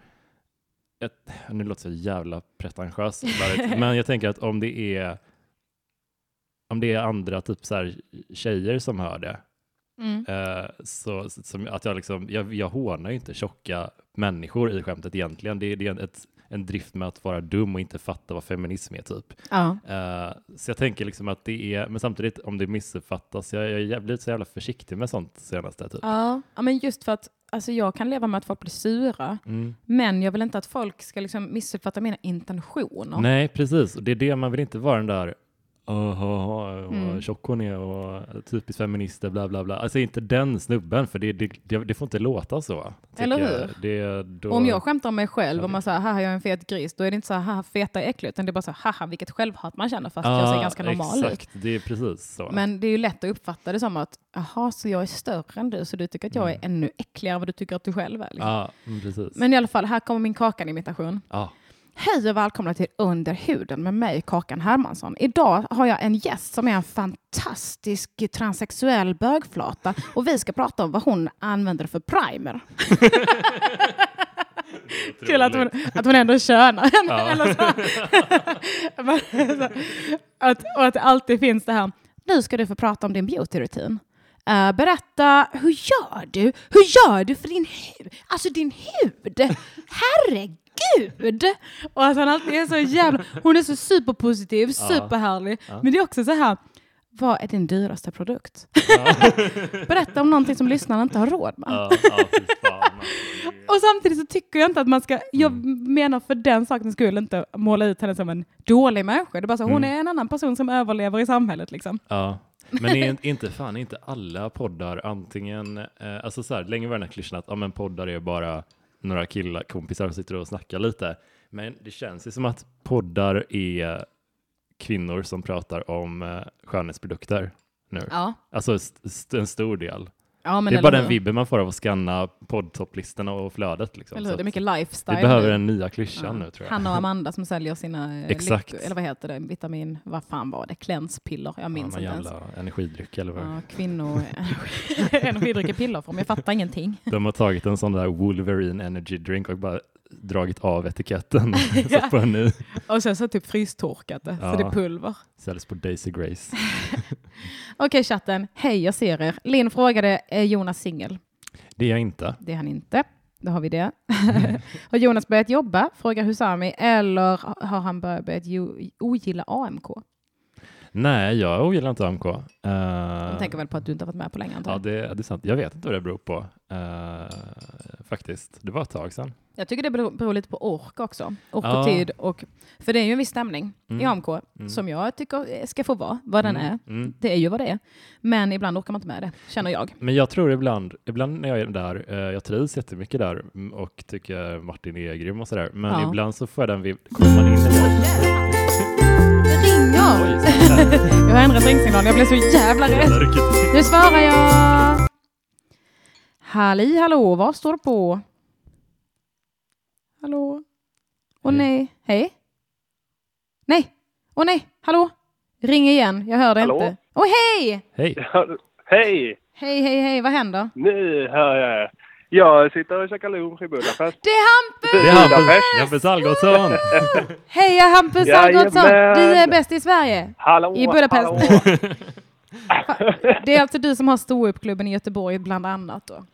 ett, nu låter så jävla pretentiöst, [laughs] men jag tänker att om det är om det är andra typ så här, tjejer som hör det, mm. eh, så, som, att jag, liksom, jag, jag hånar ju inte tjocka människor i skämtet egentligen. Det, det är ett, en drift med att vara dum och inte fatta vad feminism är typ. Ja. Uh, så jag tänker liksom att det är, men samtidigt om det missuppfattas, jag, jag har blivit så jävla försiktig med sånt senaste. Typ. Ja. ja, men just för att alltså jag kan leva med att folk blir sura, mm. men jag vill inte att folk ska liksom missuppfatta mina intentioner. Nej, precis. Det är det man vill inte vara den där oh, mm. tjock hon är och typiskt feminister, bla bla bla. Alltså inte den snubben, för det, det, det får inte låta så. Eller hur? Det, då... Om jag skämtar om mig själv, och man säger haha jag är en fet gris, då är det inte så haha feta är äckligt, utan det är bara så haha vilket självhat man känner fast ah, jag ser ganska normal exakt. ut. det är precis så. Men det är ju lätt att uppfatta det som att jaha, så jag är större än du, så du tycker att jag är mm. ännu äckligare än vad du tycker att du själv är. Liksom. Ah, precis. Men i alla fall, här kommer min Kakan-imitation. Ah. Hej och välkomna till Under huden med mig, Kakan Hermansson. Idag har jag en gäst som är en fantastisk transsexuell bögflata och vi ska prata om vad hon använder för primer. [laughs] Kul att hon, att hon ändå könar henne. Ja. [laughs] att, och att det alltid finns det här, nu ska du få prata om din beautyrutin. Uh, berätta, hur gör du? Hur gör du för din hud? Alltså din hud! Herregud! Gud! Och att han alltid är så jävla... Hon är så superpositiv, superhärlig. Ja. Men det är också så här, vad är din dyraste produkt? Ja. [laughs] Berätta om någonting som lyssnarna inte har råd med. Ja, ja, och samtidigt så tycker jag inte att man ska, jag mm. menar för den sakens skull inte måla ut henne som en dålig människa. Det är bara så, mm. hon är en annan person som överlever i samhället liksom. Men är inte fan inte alla poddar antingen, eh, alltså så här, länge var den här klyschan att ja, men poddar är bara några killar, kompisar som sitter och snackar lite. Men det känns ju som att poddar är kvinnor som pratar om eh, skönhetsprodukter nu. Ja. Alltså st en stor del. Ja, det är bara den vibben man får av att scanna poddtopplistorna och flödet. Liksom. Det är mycket lifestyle. Vi behöver den nya klyschan ja. nu tror jag. Hanna och [laughs] Amanda som säljer sina eh, Exakt. eller vad heter det, vitamin, vad fan var det, klenspiller, jag minns ja, inte ens. energidryck eller vad ja, kvinnor, [laughs] [laughs] energidryck i pillerform, jag fattar ingenting. De har tagit en sån där Wolverine energy drink och bara dragit av etiketten och på en ny. Och sen så typ frystorkat det, ja. så det är pulver. Säljs på Daisy Grace. [laughs] Okej okay, chatten, hej jag ser er. Linn frågade, är Jonas singel? Det är jag inte. Det är han inte. Då har vi det. [laughs] har Jonas börjat jobba? Frågar Husami. Eller har han börjat ogilla AMK? Nej, jag ogillar inte AMK. Uh, De tänker väl på att du inte varit med på länge? Ja, det, det, är sant. Jag vet inte vad det beror på. Uh, faktiskt. Det var ett tag sedan. Jag tycker det beror, beror lite på ork också. Ork ja. och tid. Och, för det är ju en viss stämning mm. i AMK mm. som jag tycker ska få vara vad den mm. är. Mm. Det är ju vad det är. Men ibland orkar man inte med det, känner jag. Men jag tror ibland, ibland när jag är där, uh, jag trivs jättemycket där och tycker Martin är grym och sådär. Men ja. ibland så får jag den, kommer man in i ringer! [laughs] jag har ändrat ringsignal, jag blev så jävla rädd. Nu svarar jag! Halli hallå, vad står det på? Hallå? Åh nej, hej? Nej, åh nej, hallå? Ring igen, jag hör det hallå? inte. Åh hej! Hej! hej! Hej, hej, hej, vad händer? Nu hör jag jag sitter och käkar lunch i Budapest. Det är Hampus! Det är Hampus, Hampus Algotsson! [laughs] Hej Hampus Algotsson! Du är bäst i Sverige! Hallå, I Budapest. [laughs] det är alltså du som har ståuppklubben i Göteborg bland annat då?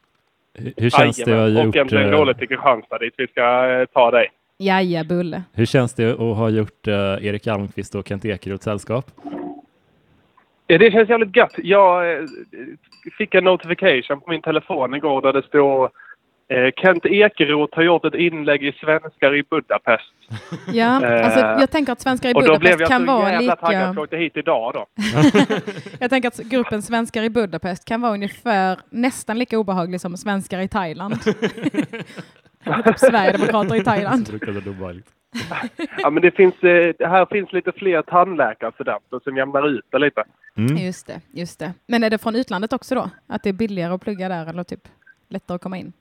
Hur känns det att ha gjort... Och en roligt till Kristianstad dit vi ska eh, ta dig. Jaja, Bulle. Hur känns det att ha gjort uh, Erik Almqvist och Kent Ekeroth sällskap? Det känns jävligt gött. Jag eh, fick en notification på min telefon igår där det står eh, Kent Ekeroth har gjort ett inlägg i Svenskar i Budapest. [laughs] Ja, eh, alltså jag tänker att Svenskar i Budapest kan vara lika... Och då blev jag så jävla taggad att åkte hit idag då. [laughs] jag tänker att gruppen Svenskar i Budapest kan vara ungefär nästan lika obehaglig som Svenskar i Thailand. [laughs] Sverigedemokrater i Thailand. [laughs] ja, men det finns, eh, här finns lite fler tandläkarstudenter som jämnar ut det lite. Mm. Just det, just det. Men är det från utlandet också då? Att det är billigare att plugga där eller typ lättare att komma in?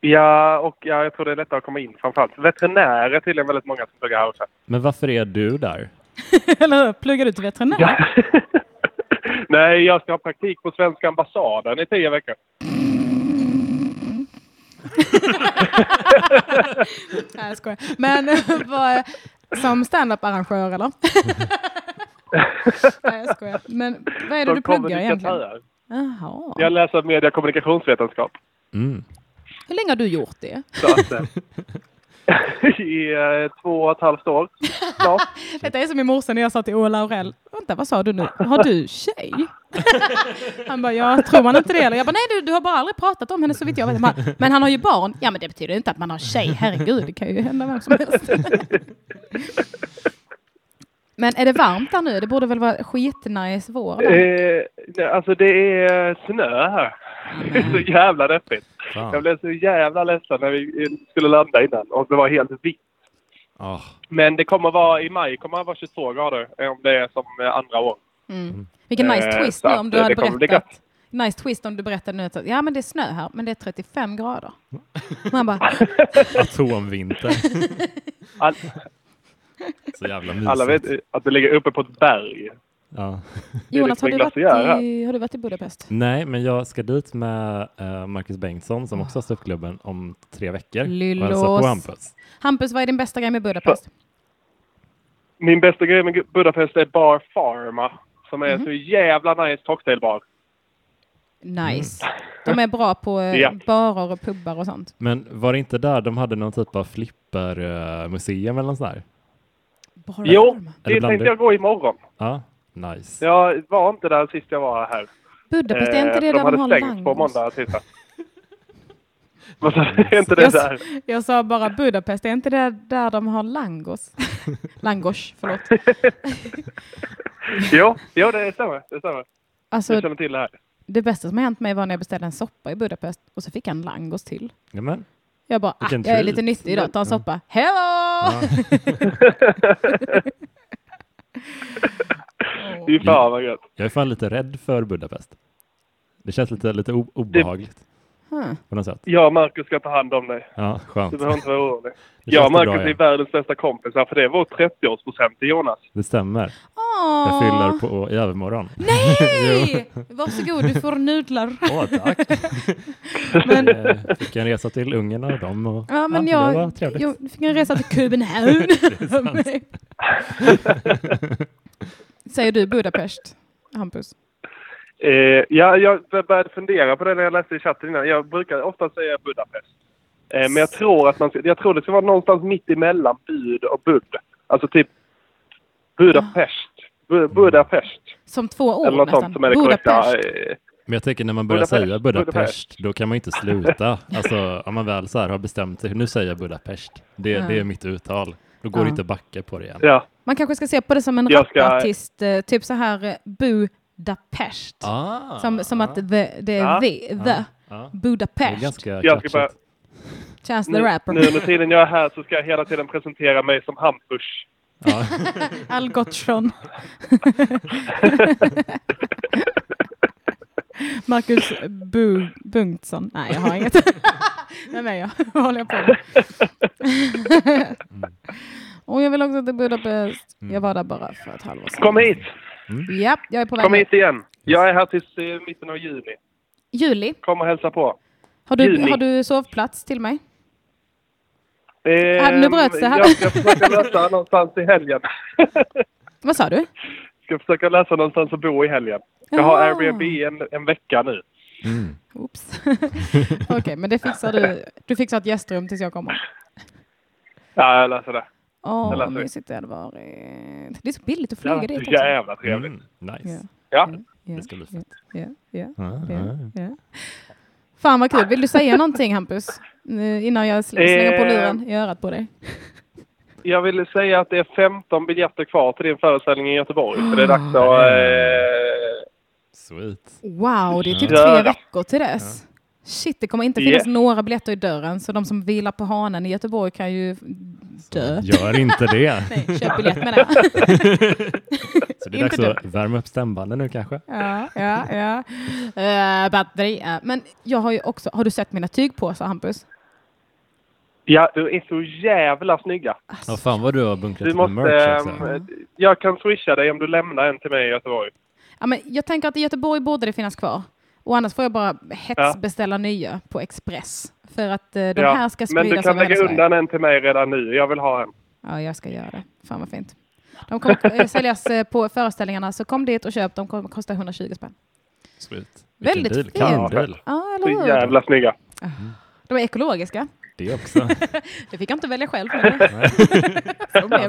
Ja, och ja, jag tror det är lättare att komma in framförallt. Veterinärer är tydligen väldigt många som pluggar här också. Men varför är du där? [laughs] eller pluggar du till veterinär? Ja. [laughs] Nej, jag ska ha praktik på svenska ambassaden i tio veckor. Nej, jag skojar. Men vad, som standup-arrangör eller? [laughs] Nej, jag skojar. Men vad är det Som du pluggar egentligen? Jaha. Jag läser media och kommunikationsvetenskap. Mm. Hur länge har du gjort det? Så att, eh, [laughs] [laughs] I eh, två och ett halvt år snart. [laughs] Detta är som min morsa när jag sa till Ola Laurell. Vänta, vad sa du nu? Har du tjej? [laughs] Han bara, ja, tror man inte det? Eller jag bara, nej du, du har bara aldrig pratat om henne så vitt jag vet. Bara, Men han har ju barn. Ja, men det betyder inte att man har tjej. Herregud, det kan ju hända vem som helst. Men är det varmt där nu? Det borde väl vara skitnice vår? Eh, alltså det är snö här. Det är så jävla deppigt. Fan. Jag blev så jävla ledsen när vi skulle landa innan och det var helt vitt. Ah, Men det kommer vara i maj kommer det vara 22 grader eh, om det är som eh, andra år. Mm. Vilken nice Eh, twist nu om du hade berättat. Nice twist om du berättade nu att ja men det är snö här men det är 35 grader. [laughs] Man bara, atomvinter. [laughs] All, Så jävla mysigt. alla vet att det ligger uppe på ett berg. Ja. Jonas har du, varit i, har du varit i Budapest? Nej, men jag ska dit med eh, Marcus Bengtsson som också har ståuppklubben om tre veckor. och hälsa på Lyllos. Hampus. Hampus, vad är din bästa grej med Budapest? Min bästa grej med Budapest är Bar Pharma. Som är Mhm. så jävla nice cocktailbar. Nice. De är bra på eh, Ja. barer och pubbar och sånt. Men var det inte där de hade någon typ av flippermuseum eller något sånt där? Bar Jo, det tänkte jag gå imorgon. Ja, nice. Jag var inte där sist jag var här. Budapest, är inte Eh, det de där de har stängt på langos? måndag [laughs] och tisdag. Du? Är inte det Jag, där? jag sa bara Budapest, är inte det där de har langos? [laughs] langos, förlåt. Jo, jo, det stämmer. Det stämmer. Alltså, Jag känner till det här. det bästa som har hänt mig var när jag beställde en soppa i Budapest och så fick jag en langos till. Jamen. Jag bara, ah, jag är lite nyttig idag, ta en soppa. Hello! Ja. [laughs] Fy fan vad gött. Jag är fan lite rädd för Budapest. Det känns lite, lite obehagligt Hmm. på något sätt. Jag och Marcus ska ta hand om dig. Ja, skönt. Du behöver inte vara orolig. [laughs] Jag och det bra, Marcus är ja. världens bästa kompisar för det är vår 30-årspresent till Jonas. Det stämmer. Åh. Jag fyller på i övermorgon. Nej! [laughs] Varsågod, du får nudlar. [laughs] Åh, tack. Men, Eh, Fick en resa till Ungern och dem. Och, ja, men det var jag, trevligt. jag fick en resa till Köpenhamn. Säger du Budapest, Hampus? Eh, ja, jag började fundera på det när jag läste i chatten innan. Jag brukar ofta säga Budapest. Eh, men jag tror, att man, jag tror det ska vara någonstans mitt emellan Bud och Bud. Alltså typ Budapest. Bu, Budapest. Som två ord Eller något nästan. sånt som är det korrekta. Budapest. Eh, Men jag tänker när man börjar Budapest, säga Budapest, Budapest. då kan man inte sluta. Alltså om man väl så här har bestämt sig, nu säger jag Budapest. Det, Ja. det är mitt uttal. Då går Ja. det inte att backa på det igen. ja. Man kanske ska se på det som en Jag ska- rapartist, eh, typ så här eh, Budapest. Ah, Som, som att the, det är Ja. the, the ja. Det är Budapest. ganska Jag ska bara, Chance the nu, Rapper. nu under tiden jag är här så ska jag hela tiden presentera mig som Hampus. Ja. [laughs] Algotsson. [laughs] [laughs] Marcus Bu Bengtsson. Nej, jag har inget. [laughs] Vem är jag? [laughs] Vad håller jag på med? [laughs] Och jag vill också till Budapest. Jag var där bara för ett halvår sedan. Kom hit! Ja, jag är på väg. Kom hit igen. Jag är här tills eh, mitten av juni. Juli. Kom och hälsa på. Har du, Juni. har du sovplats till mig? Eh, nu bröts det här. Jag ska försöka lösa någonstans i helgen. Vad sa du? ska försöka lösa någonstans att bo i helgen. Jag har. Airbnb en, en vecka nu. Mm. Oops. [laughs] Okej, men det fixar du. Du fixar ett gästrum tills jag kommer. Ja, jag löser det. Åh, Jag vad mysigt det hade varit. Det är så billigt att Det flyga var dit så också. jävla trevligt. Mm. Nice. Ja. Ja, Det ska bli fett. ja, ja, Ah, ja, ah. ja. Fan vad kul. Vill du säga någonting Hampus? Innan jag sl- slänger på Eh. luren i örat på dig. Jag ville säga att det är 15 biljetter kvar till din föreställning i Göteborg. Så det är dags att... Sweet. Wow, det är typ Ja. tre veckor till dess. Shit, det kommer inte finnas Yes. några biljetter i dörren. Så de som vilar på hanen i Göteborg kan ju dö. Gör inte det. [laughs] Nej, köp biljett med det. [laughs] Så det är dags att värma upp stämbanden nu kanske. Ja, ja, ja. Uh, batteri. ja. Men jag har ju också, har du sett mina tygpåsar Hampus? ja, du är så jävla snygga. Ja, fan vad du har bunkrat Du måste... merch alltså. ehm, jag kan swisha dig om du lämnar en till mig i Göteborg. Ja, men jag tänker att i Göteborg borde det finnas kvar. Och annars får jag bara hetsbeställa ja. nya på Express. För att eh, de ja. här ska spridas Men du kan lägga undan en till mig redan nu. Jag vill ha en. Ja, jag ska göra det. Fan vad fint. De kommer eh, [laughs] säljas eh, på föreställningarna, så kom dit och köp. De kommer kosta 120 spänn. Slut. Väldigt fint. Ja, eller hur? Så jävla snygga. Mm. De är ekologiska. Det också. [laughs] det fick jag inte välja själv. [laughs]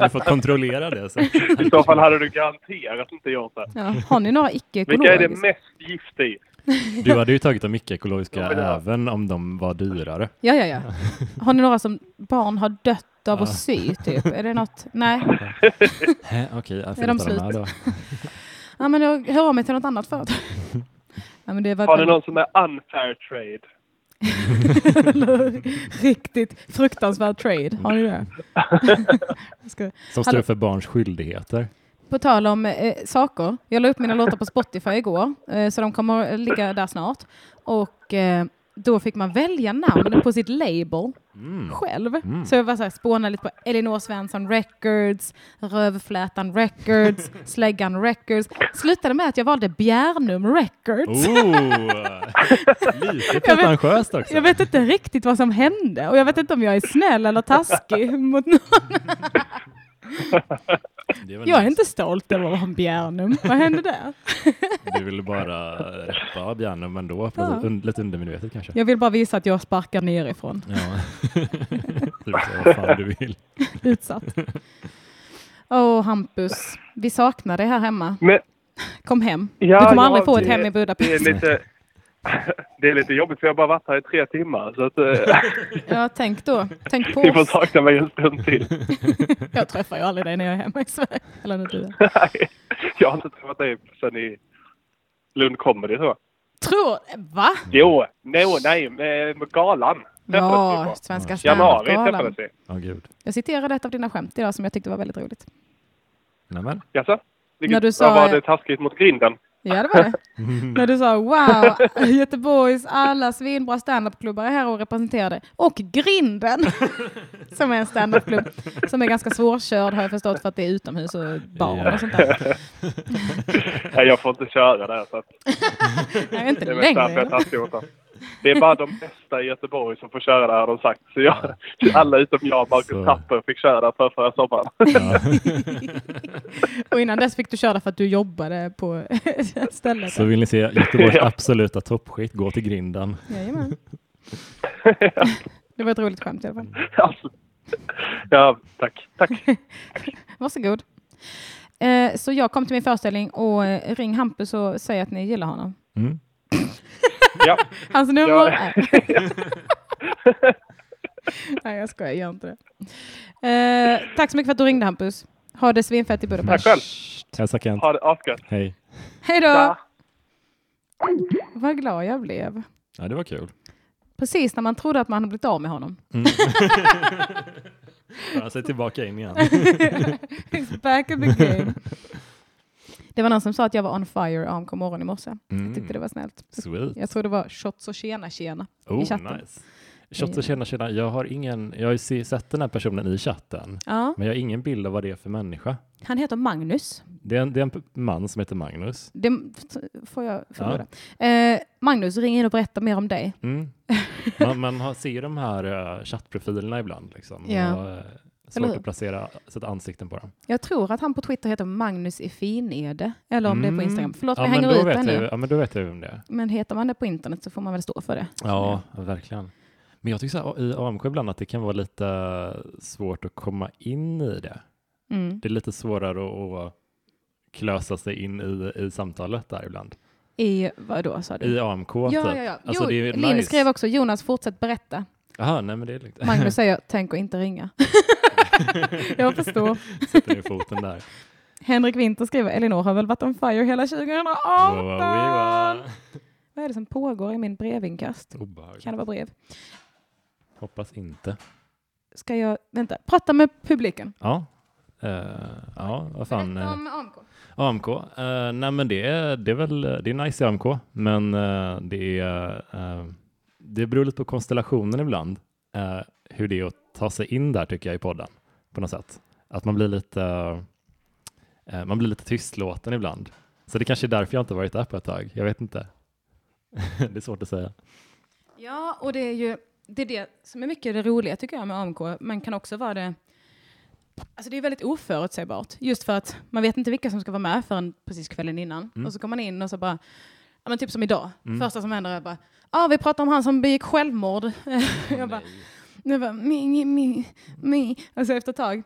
Du får kontrollera det. Så. I så fall hade du garanterat inte gjort det. Ja. Har ni några icke-ekologiska? Vilka är det mest gift i? Du hade ju tagit de icke-ekologiska även om de var dyrare. Ja, ja, ja. Har ni några som barn har dött av att sy, typ? Är det något? Nej. [laughs] Okej, okay, jag är de slut? De då. ja, men jag hör av mig till något annat företag. Ja, men det var har ni någon som är unfair trade? Riktigt fruktansvärd trade. Har ni det? Som står för barns skyldigheter. På tal om eh, saker. Jag la upp mina låtar på Spotify igår, eh, så de kommer ligga där snart. Och eh, då fick man välja namn på sitt label mm. själv. Mm. Så jag var så här, spånade lite på Elinor Svensson Records, Rövflätan Records, [laughs] Släggan Records. Slutade med att jag valde Bjärnum Records. Oh, [laughs] lite pretentiöst också. Jag vet inte riktigt vad som hände och jag vet inte om jag är snäll eller taskig mot någon. [laughs] jag är inte stolt över att vara en Bjärnum. Vad hände där? Du ville bara räppa Bjärnum ändå, ja. un lite undermedvetet kanske. Jag vill bara visa att jag sparkar nerifrån. Ja, [laughs] du vad fan du vill. Utsatt. Åh, oh, Hampus, vi saknar dig här hemma. Men, Kom hem. Ja, du kommer aldrig få ett hem i Budapest. Det är lite, [laughs] det är lite jobbigt för jag har bara varit här i tre timmar. Så att, eh, [laughs] ja, tänk då. Tänk på [laughs] Ni får sakna mig en stund till. jag träffar ju aldrig dig när jag är hemma i Sverige. Eller när du är. Nej, jag har inte träffat dig sedan i Lund Comedy tror jag. Tror Va? Jo, no, nej, med, med galan. Ja, Svenska vi. Oh, Gud. Jag citerade ett av dina skämt idag som jag tyckte var väldigt roligt. Nämen. Jaså? Vilket, när du sa, var det taskigt mot grinden? Ja, det var det. [laughs] När du sa wow, Göteborgs alla svinbra standupklubbar är här och representerade. Och Grinden, [laughs] som är en standupklubb som är ganska svårkörd har jag förstått för att det är utomhus och barn och sånt där. [laughs] Nej, jag får inte köra där. Så att... Nej, inte det är längre. Det är bara de bästa i Göteborg som får köra där har de sagt. Så jag, alla utom jag, Marcus Tapper, fick köra där för förra sommaren. Ja. [laughs] och innan dess fick du köra för att du jobbade på [laughs] stället. Så vill ni se Göteborgs [laughs] ja. absoluta toppskit, gå till grinden. Jajamän. Det var ett roligt skämt i alla fall. Alltså. Ja, tack. tack. Varsågod. Eh, så jag kom till min föreställning och eh, ring Hampus och säg att ni gillar honom. Mm. Ja. Hans nummer är... [laughs] Nej, jag skojar, gör inte det. Eh, tack så mycket för att du ringde Hampus. Ha det svinfett i Budapest. Tack själv. Hälsa Kent. Ha det asgött. Hej. Hej då. Vad glad jag blev. Ja, det var kul. Precis när man trodde att man hade blivit av med honom. Mm. [laughs] Han är tillbaka in igen. He's [laughs] back in the game. Det var någon som sa att jag var on fire AMK morgon i morse. Mm. Jag tyckte det var snällt. Sweet. Jag tror det var shots och tjena tjena oh, i chatten. Nice. Shots och tjena tjena. Jag har ingen, jag har sett den här personen i chatten, ja. men jag har ingen bild av vad det är för människa. Han heter Magnus. Det är en, det är en man som heter Magnus. Det får jag förmoda. Ja. Eh, Magnus, ring in och berätta mer om dig. Mm. [laughs] Man, man har, ser de här uh, chattprofilerna ibland. Liksom, ja. och, uh, Svårt att placera, sätta ansikten på dem. Jag tror att han på Twitter heter Magnus i Finede, eller om mm. det är på Instagram. Förlåt, ja, vi hänger ut det nu. Ja, men då vet jag vem det är. Men heter man det på internet så får man väl stå för det. Ja, verkligen. Men jag tycker så här, i AMK ibland att det kan vara lite svårt att komma in i det. Mm. Det är lite svårare att klösa sig in i, i samtalet där ibland. I vad då sa du? I AMK. Ja, typ. ja, ja. Alltså, jo, Linn nice. skrev också Jonas, fortsätt berätta. Jaha, nej men det är lugnt. Magnus säger, tänk att inte ringa. [laughs] jag förstår. [laughs] Sätter ner foten där. Henrik Winter skriver, Elinor har väl varit on fire hela 2018? Vad är det som pågår i min brevinkast? Obehagligt. Kan det vara brev? Hoppas inte. Ska jag, vänta, prata med publiken. Ja, uh, ja vad fan. Berätta om AMK. AMK? Uh, nej men det är, det är väl, det är nice i AMK, men uh, det är det beror lite på konstellationen ibland, eh, hur det är att ta sig in där tycker jag i podden på något sätt. Att man blir lite, eh, man blir lite tystlåten ibland. Så det kanske är därför jag inte varit där på ett tag. Jag vet inte. [laughs] det är svårt att säga. Ja, och det är ju det, är det som är mycket det roliga tycker jag med AMK, men kan också vara det Alltså det är väldigt oförutsägbart, just för att man vet inte vilka som ska vara med förrän precis kvällen innan. Mm. Och så kommer man in och så bara, ja men typ som idag, mm. första som händer är bara, ah, vi pratar om han som begick självmord. [laughs] Oh, jag bara, jag bara, mi, mi, mi. Alltså efter ett tag,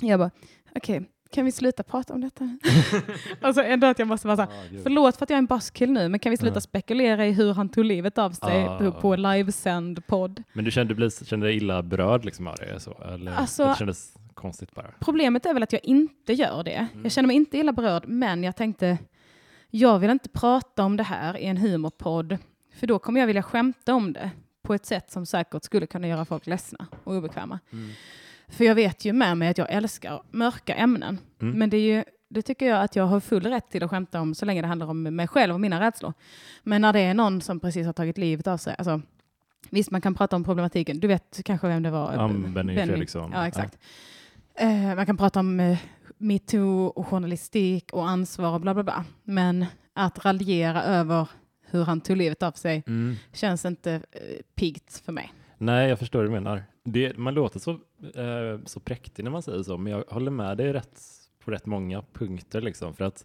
jag bara, okej, okay, kan vi sluta prata om detta? [laughs] alltså ändå att jag måste vara så här, förlåt för att jag är en buskill nu, men kan vi sluta spekulera i hur han tog livet av sig ah. på, på livesänd podd? Men du kände, du kände dig illa berörd liksom av det? Så, eller? Alltså, det kändes konstigt bara? Problemet är väl att jag inte gör det. Mm. Jag känner mig inte illa berörd, men jag tänkte, jag vill inte prata om det här i en humorpodd, för då kommer jag vilja skämta om det på ett sätt som säkert skulle kunna göra folk ledsna och obekväma. Mm. För jag vet ju med mig att jag älskar mörka ämnen. Mm. Men det, är ju, det tycker jag att jag har full rätt till att skämta om så länge det handlar om mig själv och mina rädslor. Men när det är någon som precis har tagit livet av sig, alltså, visst man kan prata om problematiken, du vet kanske vem det var? Ja, Benny Fredriksson. Ja, exakt. Ja. Uh, man kan prata om uh, metoo och journalistik och ansvar och bla bla bla. Men att raljera över hur han tog livet av sig mm. känns inte uh, piggt för mig. Nej, jag förstår vad du menar. Det, man låter så, eh, så präktig när man säger så, men jag håller med dig rätt, på rätt många punkter. Liksom, för att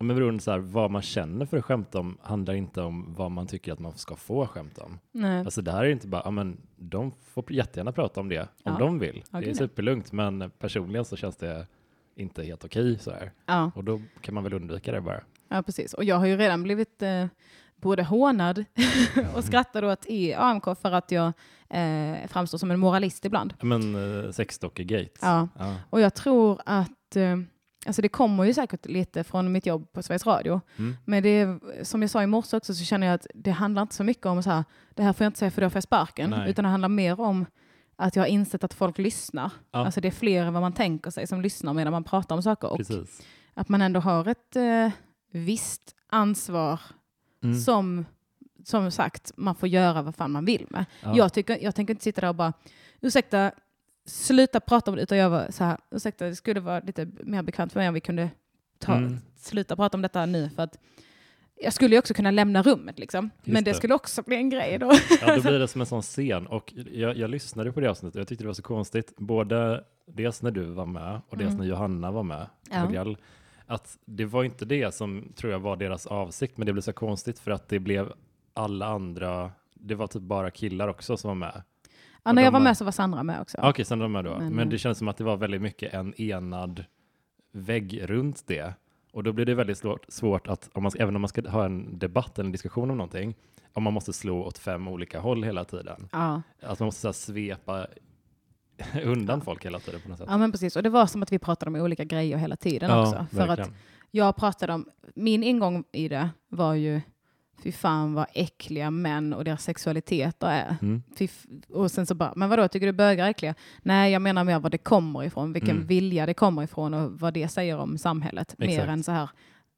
men beroende så här, vad man känner för att skämta om handlar inte om vad man tycker att man ska få skämta om. Nej. Alltså det här är inte bara, ja, men de får jättegärna prata om det om ja. de vill. Okay. Det är superlugnt, men personligen så känns det inte helt okej så här. Ja. Och då kan man väl undvika det bara. Ja, precis. Och jag har ju redan blivit eh, både hånad [laughs] och skrattad åt i AMK för att jag eh, framstår som en moralist ibland. Men eh, sexdockegate. Ja. ja, och jag tror att eh, Alltså det kommer ju säkert lite från mitt jobb på Sveriges Radio. Mm. Men det som jag sa i morse också så känner jag att det handlar inte så mycket om så här, det här får jag inte säga för då får jag sparken. Nej. Utan det handlar mer om att jag har insett att folk lyssnar. Ja. Alltså det är fler än vad man tänker sig som lyssnar medan man pratar om saker. Och att man ändå har ett eh, visst ansvar mm. som, som sagt, man får göra vad fan man vill med. Ja. Jag, tycker, jag tänker inte sitta där och bara, ursäkta, sluta prata om det, utan jag var så här, ursäkta, det skulle vara lite mer bekvämt för mig om vi kunde ta, mm. sluta prata om detta nu, för att jag skulle ju också kunna lämna rummet, liksom. men det, det, skulle också bli en grej då. Ja, då blir det [laughs] som en sån scen. Och jag, jag lyssnade på det avsnittet och jag tyckte det var så konstigt. Både dels när du var med och dels mm. när Johanna var med. Ja att det var inte det som tror jag var deras avsikt, men det blev så konstigt för att det blev alla andra, det var typ bara killar också som var med. Ja, när jag var med så var Sandra med också. Okej, okay, Sandra var med då. Men, men det känns som att det var väldigt mycket en enad vägg runt det. Och då blir det väldigt svårt, att, om man, även om man ska ha en debatt eller en diskussion om någonting, om man måste slå åt fem olika håll hela tiden. Ja. Att man måste så svepa [laughs] undan folk hela tiden på något sätt. Ja, men precis. Och det var som att vi pratade om olika grejer hela tiden ja, också. För verkligen. att jag pratade om, min ingång i det var ju, fy fan vad äckliga män och deras sexualiteter är. Mm. och sen så bara, men vadå, tycker du bögar är äckliga? Nej, jag menar mer vad det kommer ifrån, vilken mm. vilja det kommer ifrån och vad det säger om samhället. Exakt. Mer än så här,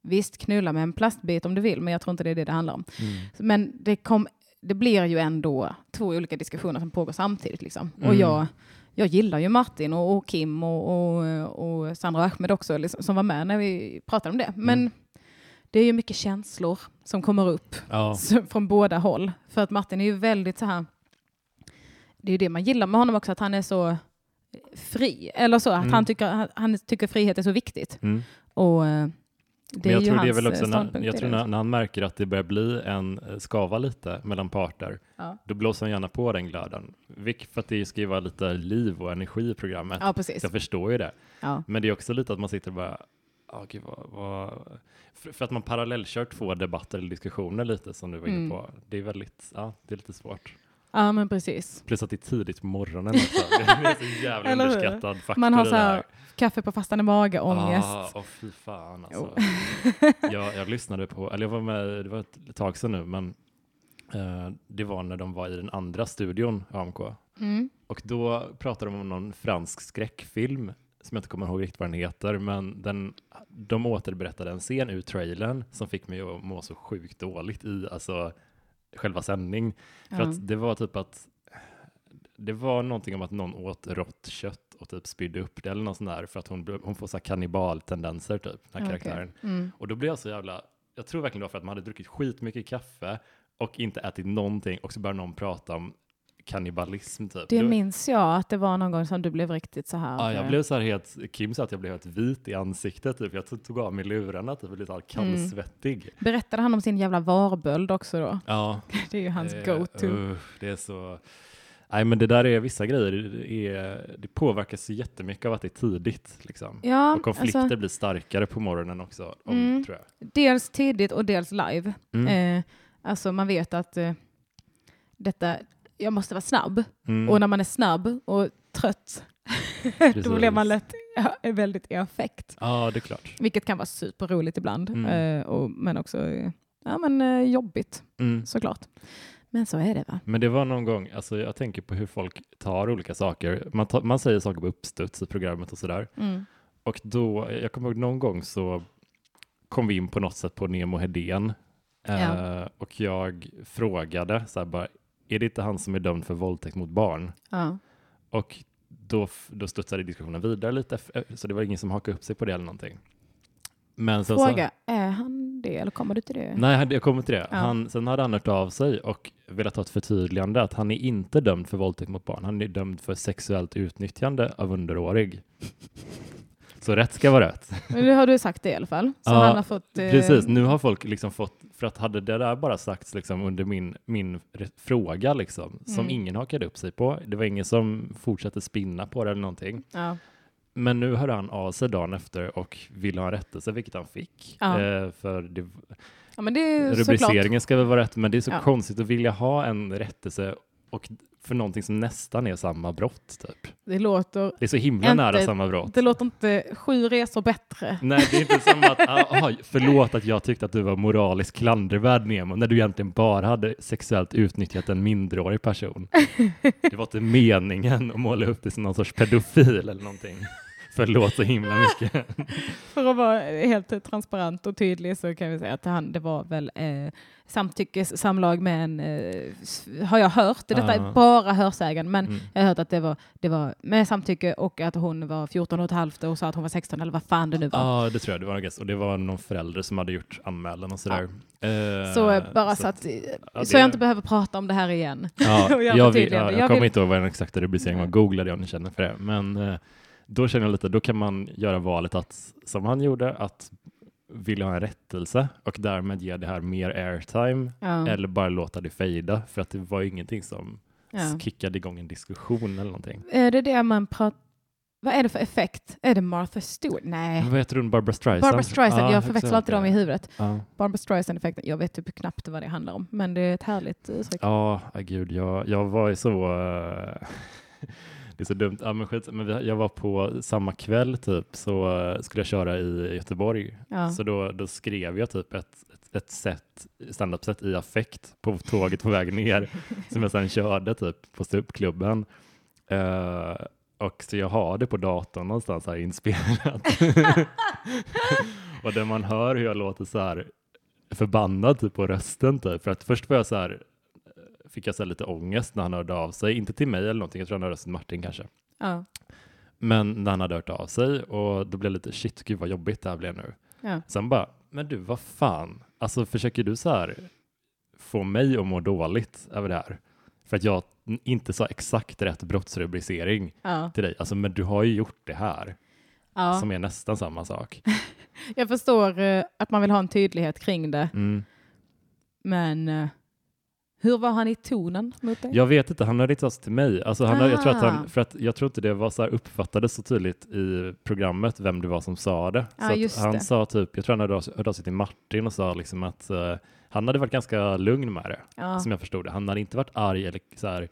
visst knulla med en plastbit om du vill, men jag tror inte det är det det handlar om. Mm. Men det, kom, det blir ju ändå två olika diskussioner som pågår samtidigt. Liksom. Och mm. jag jag gillar ju Martin och, och Kim och, och, och, Sandra Ahmed också, liksom, som var med när vi pratade om det. Men mm. det är ju mycket känslor som kommer upp ja. [laughs] från båda håll. För att Martin är ju väldigt så här, det är ju det man gillar med honom också, att han är så fri. Eller så, att mm. han, tycker, han tycker frihet är så viktigt. Mm. Och eh, det Men jag tror det är väl också när, jag tror när, när, han märker att det börjar bli en eh, skava lite mellan parter, ja. då blåser han gärna på den glöden. För att det ska ju vara lite liv och energi i programmet. Ja, precis. Jag förstår ju det. Ja. Men det är också lite att man sitter och bara, oh, gud, vad, vad... För, för, att man parallellkör två debatter eller diskussioner lite som du var inne mm. på. Det är väldigt, ja, det är lite svårt. Ja, men precis. Plus att det är tidigt på morgonen också. [laughs] Det är så jävla underskattad faktor. Man har så här kaffe på fastande mage, ångest. Ah, oh, fy fan alltså. [laughs] jag, jag lyssnade på, eller jag var med, det var ett tag sedan nu, men uh, det var när de var i den andra studion, AMK. Mm. Och då pratade de om någon fransk skräckfilm som jag inte kommer ihåg riktigt vad den heter, men den, de återberättade en scen ur trailern som fick mig att må så sjukt dåligt i alltså, själva sändning. För att det var typ att det var någonting om att någon åt rått kött och typ spydde upp det eller något sånt där för att hon, hon får så här kannibaltendenser typ, den här karaktären. Okay. Mm. Och då blev jag så jävla, jag tror verkligen det var för att man hade druckit skitmycket kaffe och inte ätit någonting och så började någon prata om kannibalism typ. Det minns jag att det var någon gång som du blev riktigt så här. Ja, jag blev så här helt, Kim sa att jag blev helt vit i ansiktet typ. Jag tog av mig lurarna typ och blev lite kallsvettig. Mm. Berättade han om sin jävla varböld också då? Ja. [laughs] det är ju hans eh, go-to. Uh, det är så Nej, men det där är vissa grejer. Det, är, det påverkas så jättemycket av att det är tidigt. Liksom. Ja, och konflikter alltså, blir starkare på morgonen också. Om, mm, tror jag. Dels tidigt och dels live. Mm. Eh, alltså man vet att eh, detta, jag måste vara snabb. Mm. Och när man är snabb och trött, [laughs] då blir man lätt väldigt i affekt. Ja, det är klart. Vilket kan vara superroligt ibland, mm. eh, och, men också ja, men, eh, jobbigt mm. såklart. Men så är det va? Men det var någon gång, alltså jag tänker på hur folk tar olika saker. Man, tar, man säger saker på uppstuds i programmet och sådär. Mm. Och då, jag kommer ihåg någon gång så kom vi in på något sätt på Nemo Hedén. Ja. Eh, och jag frågade så här bara, är det inte han som är dömd för våldtäkt mot barn? Ja. Och då, då studsade diskussionen vidare lite, så det var ingen som hakade upp sig på det eller någonting. Men Fråga, så, är han det eller kommer du till det? Nej, jag kommer till det. Ja. Han, sen hade han hört av sig och velat ha ett förtydligande att han är inte dömd för våldtäkt mot barn. Han är dömd för sexuellt utnyttjande av underårig. Så rätt ska vara rätt. Men nu har du sagt det i alla fall. Så ja, han har fått, eh... precis. Nu har folk liksom fått, för att hade det där bara sagts liksom under min, min fråga liksom, som mm. ingen hakade upp sig på. Det var ingen som fortsatte spinna på det eller någonting. Ja. Men nu hörde han av sig dagen efter och ville ha en rättelse, vilket han fick. Ja. Eh, för det, ja, rubriceringen såklart. ska väl vara rätt, men det är så konstigt att vilja ha en rättelse och för någonting som nästan är samma brott. Typ. Det, låter det är så himla inte, nära samma brott. Det låter inte sju resor bättre. Nej, det är inte som att, [laughs] aha, förlåt att jag tyckte att du var moraliskt klandervärd Nemo, när du egentligen bara hade sexuellt utnyttjat en minderårig person. [laughs] Det var inte meningen att måla upp dig som någon sorts pedofil eller någonting. Förlåt så himla mycket. [laughs] För att vara helt transparent och tydlig så kan vi säga att han, det var väl eh, samtyckessamlag med en, eh, har jag hört, detta är bara hörsägen, men mm. jag har hört att det var, det var med samtycke och att hon var 14 och ett halvt och sa att hon var 16 eller vad fan det nu var. Ja, det tror jag det var. Och det var någon förälder som hade gjort anmälan och sådär. Ja. Uh, så bara så, så att, ja, så jag inte behöver prata om det här igen. Ja, [laughs] jag, vill, ja, jag, jag kommer vill... inte ihåg vad den exakta rubriceringen var, googlade jag om ni känner för det. Men då känner jag lite, då kan man göra valet att, som han gjorde, att vilja ha en rättelse och därmed ge det här mer airtime ja. eller bara låta det fejda för att det var ingenting som ja. kickade igång en diskussion eller någonting. Är det det man pratar vad är det för effekt? Är det Martha Stewart? Nej. Vad heter hon? Barbara Streisand? Barbara Streisand. Ah, jag förväxlar alltid dem i huvudet. Ah. Barbara Streisand-effekten. Jag vet typ knappt vad det handlar om, men det är ett härligt uttryck. Ja, ah, gud. Jag, jag var ju så... Uh, [laughs] det är så dumt. Ja, men skit, men jag var på samma kväll typ så uh, skulle jag köra i Göteborg. Ja. Så då, då skrev jag typ ett, ett, ett set, standup-set i affekt på tåget på väg ner [laughs] som jag sedan körde typ på ståuppklubben. Uh, och så jag har det på datorn någonstans här inspelat. [laughs] och där man hör hur jag låter så här förbannad typ på rösten typ. För att först var jag så här fick jag så lite ångest när han hörde av sig. Inte till mig eller någonting, jag tror han hörde till Martin kanske. Ja. Men när han hade hört av sig och då blev det lite shit, gud vad jobbigt det här blev nu. Ja. Sen bara, men du vad fan, alltså försöker du så här få mig att må dåligt över det här? För att jag inte sa exakt rätt brottsrubricering ja. till dig. Alltså, men du har ju gjort det här. Ja. Som är nästan samma sak. [laughs] jag förstår uh, att man vill ha en tydlighet kring det. Mm. Men uh, hur var han i tonen mot dig? Jag vet inte, han inte av sig till mig. Alltså han, jag, tror att han, ah. för att jag tror inte det var så här uppfattades så tydligt i programmet vem det var som sa det. Ah, så han det. sa typ, jag tror han hörde, hörde av sig till Martin och sa liksom att uh, han hade varit ganska lugn med det, ja. som jag förstod det. Han hade inte varit arg eller så här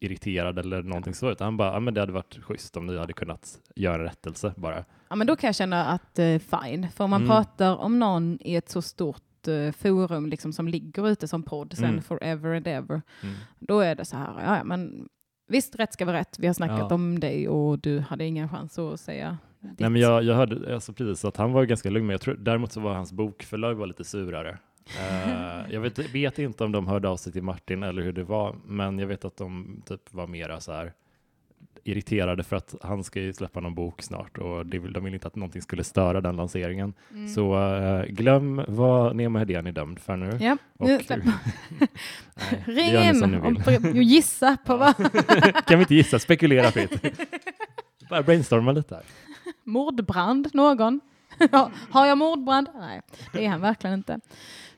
irriterad eller någonting så, utan han bara, ja men det hade varit schysst om ni hade kunnat göra en rättelse bara. Ja men då kan jag känna att uh, fine, för om man mm. pratar om någon i ett så stort Eh, forum liksom som ligger ute som podd sen mm. forever and ever. Mm. Då är det så här, ja, men visst rätt ska vara rätt. Vi har snackat ja. om dig och du hade ingen chans att säga ditt. Nej, men jag, jag hörde alltså precis att han var ganska lugn, men jag tror, däremot så var hans bokförlag var lite surare. Uh, [laughs] jag vet, vet, inte om de hörde av sig till Martin eller hur det var, men jag vet att de typ var mera så här irriterade för att han ska ju släppa någon bok snart och det vill, de vill inte att någonting skulle störa den lanseringen. Mm. Så uh, glöm vad Nemo Hedén är dömd för nu. Ja, och, nu [laughs] nej, Ring in och gissa på vad. [laughs] kan vi inte gissa, spekulera fritt. [laughs] Bara brainstorma lite här. Mordbrand, någon? Har jag mordbrand? Nej, det är han verkligen inte.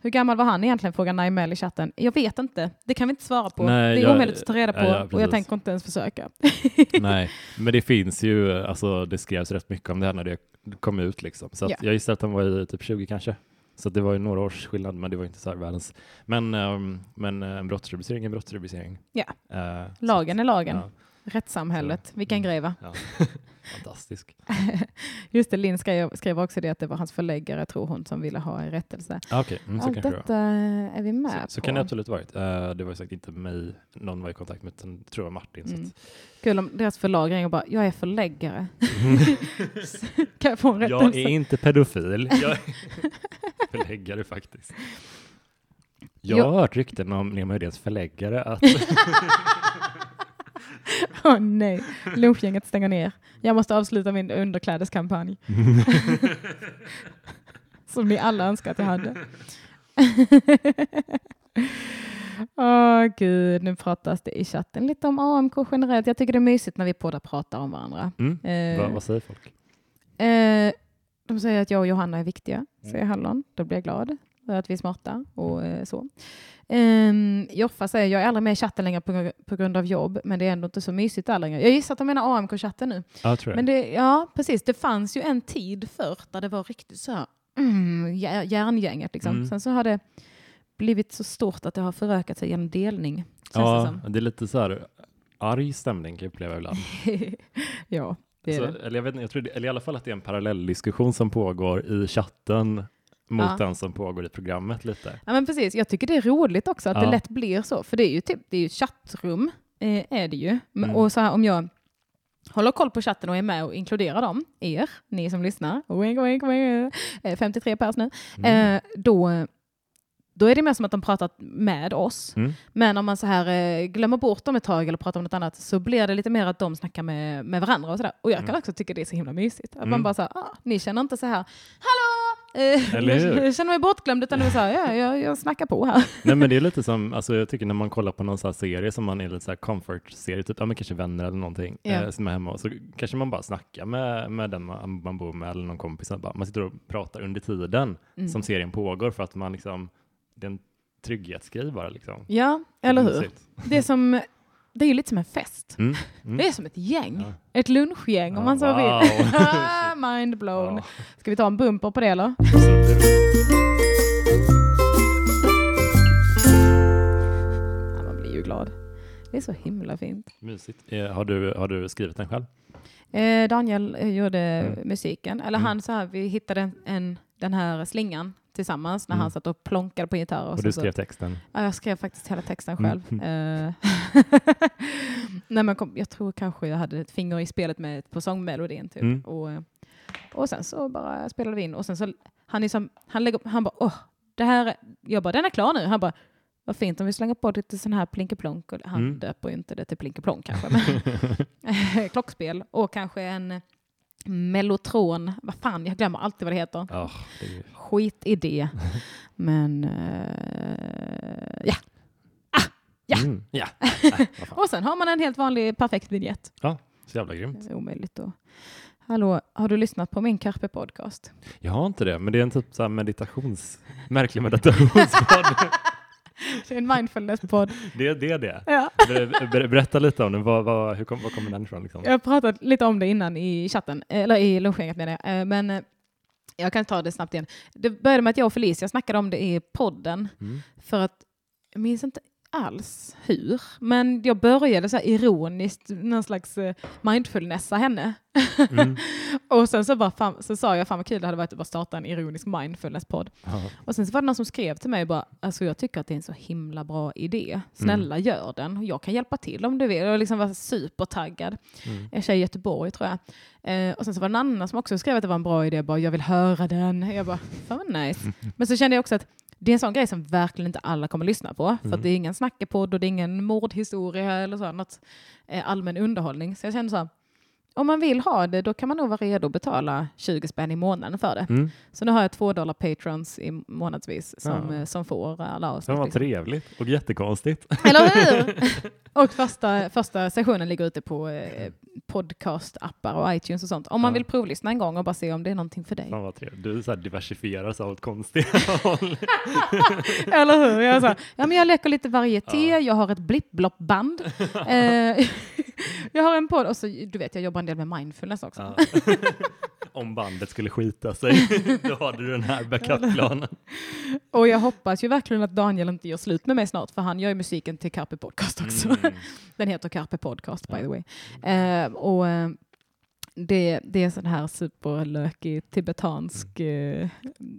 Hur gammal var han egentligen? Frågar Naimel i chatten. Jag vet inte. Det kan vi inte svara på. Nej, det är jag, omöjligt att ta reda på ja, och jag tänker inte ens försöka. [laughs] Nej, men det finns ju, alltså det skrevs rätt mycket om det här när det kom ut liksom. Så ja. jag gissar att han var i typ 20 kanske. Så det var ju några års skillnad, men det var inte så här världens. Men, um, men en eh, brottsrubricering är en brottsrubricering. Ja, uh, lagen är lagen. Ja. Rättssamhället, vilken grej va? Ja. [laughs] Fantastisk. [laughs] Just det, Linn skrev, skrev också det att det var hans förläggare, tror hon, som ville ha en rättelse. Ah, okay. mm, Allt detta är vi med så, på. Så kan det absolut varit. Uh, det var säkert inte mig någon var i kontakt med, utan tror jag Martin. Mm. Så att... Kul om deras förlag ringer och bara, jag är förläggare. [laughs] kan jag få en rättelse? Jag är inte pedofil. Jag är förläggare faktiskt. Jag har hört rykten om Nemo Hedéns förläggare att [laughs] Åh oh, nej, lunchgänget stänger ner. Jag måste avsluta min underklädeskampanj. [laughs] Som ni alla önskar att jag hade. [laughs] Åh oh, gud, nu pratas det i chatten lite om AMK generellt. Jag tycker det är mysigt när vi båda pratar om varandra. Mm. Eh, vad, vad, säger folk? Eh, de säger att jag och Johanna är viktiga, mm. säger Hallon. Då blir jag glad. Att vi är smarta och eh, så. Um, Joffa säger jag är aldrig med i chatten längre på, på, grund av jobb, men det är ändå inte så mysigt där längre. Jag gissar att de menar AMK-chatten nu. Ja, tror jag. Men det, ja, precis. Det fanns ju en tid förr där det var riktigt så här, mm, järngänget. Liksom. Mm. Sen så har det blivit så stort att det har förökat sig genom delning. Ja, det, det, är lite så här arg stämning kan jag uppleva ibland. [laughs] ja, det är så, det. Eller, jag vet, jag tror det, eller i alla fall att det är en parallell diskussion som pågår i chatten mot ja. den som pågår i programmet lite. Ja men precis, jag tycker det är roligt också att ja. det lätt blir så, för det är ju typ, det är ju chattrum, eh, är det ju. Mm. Och så här om jag håller koll på chatten och är med och inkluderar dem, er, ni som lyssnar, wink, wink, wink, 53 pers nu, mm. eh, då då är det mer som att de pratar med oss. Mm. Men om man så här eh, glömmer bort dem ett tag eller pratar om något annat så blir det lite mer att de snackar med, med varandra och sådär. Och jag kan mm. också tycka det är så himla mysigt. Att mm. man bara så ah, ni känner inte så här, hallå! Eh, jag känner mig bortglömd utan det var så här, ja, jag, jag snackar på här. [laughs] Nej men det är lite som, alltså jag tycker när man kollar på någon sån serie som man är lite så här comfort-serie, typ, ja men kanske vänner eller någonting, ja. eh, som är hemma, så kanske man bara snackar med, med den man, man bor med eller någon kompis, bara, man sitter och pratar under tiden mm. som serien pågår för att man liksom, en trygghetsgrej bara liksom. Ja, eller hur? Det är som det är ju lite som en fest. Mm. [laughs] Mm. Det är som ett gäng. Ja. Ett lunchgäng om man så wow. vill. [laughs] Mind blown. Ja. Ska vi ta en bumper på det eller? Ja, man blir ju glad. Det är så himla fint. Mysigt. Eh, har, du, har du skrivit den själv? Eh, Daniel eh, gjorde mm. musiken. Eller mm. han så här, vi hittade en, en, den här slingan tillsammans när mm. han satt och plonkade på gitarr. Och, och du skrev så, texten? Ja, jag skrev faktiskt hela texten mm. själv. Mm. [laughs] Nej, men kom, jag tror kanske jag hade ett finger i spelet med, på sångmelodin. Typ. Mm. Och, och sen så bara spelade vi in och sen så han, liksom, han, lägger, han bara åh, det här, jag bara den är klar nu. Han bara vad fint om vi slänger på lite sån här plinkeplonk. Han mm. döper inte det till plinkeplonk kanske, men [laughs] [laughs] klockspel och kanske en Mellotron, vad fan, jag glömmer alltid vad det heter. Oh, det... Skitidé. [laughs] Men uh, ja. Ah, ja. Mm, ja. [laughs] och sen har man en helt vanlig perfekt vignett. Ja, så jävla grymt. Det är omöjligt att... Hallå, har du lyssnat på min Carpe-podcast? Jag har inte det, men det är en typ så meditations... märklig meditationspodd. [laughs] Det är en mindfulness-podd. Det, det är det? Ja. Ber, berätta lite om den. Vad, vad, hur kom, vad kommer den ifrån? Liksom? Jag har pratat lite om det innan i chatten, eller i lunchgänget menar jag. Eh, men eh, jag kan ta det snabbt igen. Det började med att jag och Felicia snackade om det i podden. Mm. För att, jag minns inte alls hur, men jag började så här ironiskt någon slags uh, mindfulnessa henne. Mm. [laughs] och sen så, bara, fan, så sa jag fan vad kul det hade varit att bara starta en ironisk mindfulness-podd. Och sen så var det någon som skrev till mig bara, alltså jag tycker att det är en så himla bra idé. Snälla mm. gör den. Jag kan hjälpa till om du vill. Jag liksom var supertaggad. Mm. Är tjej i Göteborg tror jag. Eh, och sen så var det en annan som också skrev att det var en bra idé. Bara, jag vill höra den. Jag bara, fan vad nice. [laughs] Men så kände jag också att det är en sån grej som verkligen inte alla kommer lyssna på. För Mm. det är ingen snackepodd och det är ingen mordhistoria eller så, något eh, allmän underhållning. Så jag känner så här, om man vill ha det, då kan man nog vara redo att betala 20 spänn i månaden för det. Mm. Så nu har jag två dollar patrons i månadsvis som, Ja. eh, som får alla Det avsnitt. var liksom. trevligt och jättekonstigt. [laughs] Eller hur? [laughs] och första, första sessionen ligger ute på eh, podcast-appar och iTunes och sånt. Om man Ja. vill provlyssna en gång och bara se om det är någonting för dig. Fan vad trevligt. Du så här diversifierar så åt konstiga [laughs] håll. Eller hur? Jag, så här, ja, men jag leker lite varieté, Ja. jag har ett blipp-blopp-band. eh, [laughs] jag har en podd och så, du vet, jag jobbar en del med mindfulness också. Ja. [laughs] Om bandet skulle skita sig, [laughs] då har du den här backupplanen. Och jag hoppas ju verkligen att Daniel inte gör slut med mig snart, för han gör ju musiken till Carpe Podcast också. Mm. Den heter Carpe Podcast by Ja. the way. Eh, och eh, det, det är sån här superlökig tibetansk eh,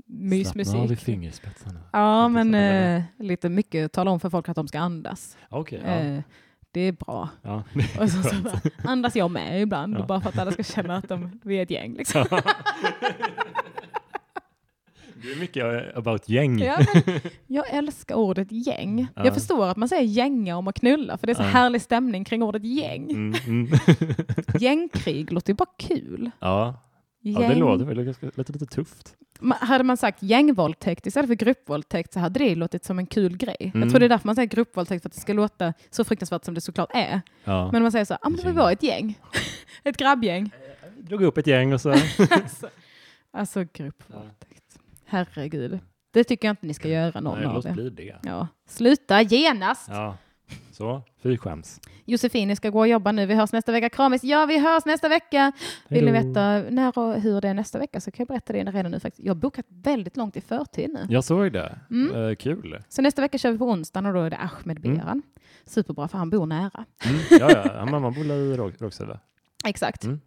mysmusik. Slappna av i fingerspetsarna. Ja, Lite men eh, lite mycket tala om för folk att de ska andas. Okej, ja. Det är bra. ja. Och så, så [laughs] bara, andas jag med ibland, Ja. bara för att alla ska känna att de, vi är ett gäng. Liksom. Du är mycket about gäng. Ja, jag älskar ordet gäng. Ja. Jag förstår att man säger gänga om att knulla, för det är så Ja. härlig stämning kring ordet gäng. Mm, mm. Gängkrig låter ju bara kul. ja. ja, det låter väl lite tufft. Hade man sagt gängvåldtäkt istället för gruppvåldtäkt så hade det låtit som en kul grej. Jag Mm. tror det är därför man säger gruppvåldtäkt, för att det ska låta så fruktansvärt som det såklart är. Ja. Men man säger så, ah, men det var ett gäng. [laughs] ett grabbgäng. Drog upp ett gäng och så... alltså, alltså gruppvåldtäkt. Herregud. Det tycker jag inte ni ska göra någon Nej, av er. Ja. Sluta genast! Ja. Så, fy skäms. Josefin, ni ska gå och jobba nu. Vi hörs nästa vecka. Kramis! Ja, vi hörs nästa vecka! Vill ni veta när och hur det är nästa vecka så kan jag berätta det redan nu faktiskt. Jag har bokat väldigt långt i förtid nu. Jag såg det. Mm. Eh, kul. Så nästa vecka kör vi på onsdagen och då är det Ahmed Mm. Beran. Superbra för han bor nära. Mm. [laughs] Ja, ja. ja, mamma bor i Råg- Rågsved. Exakt. Mm.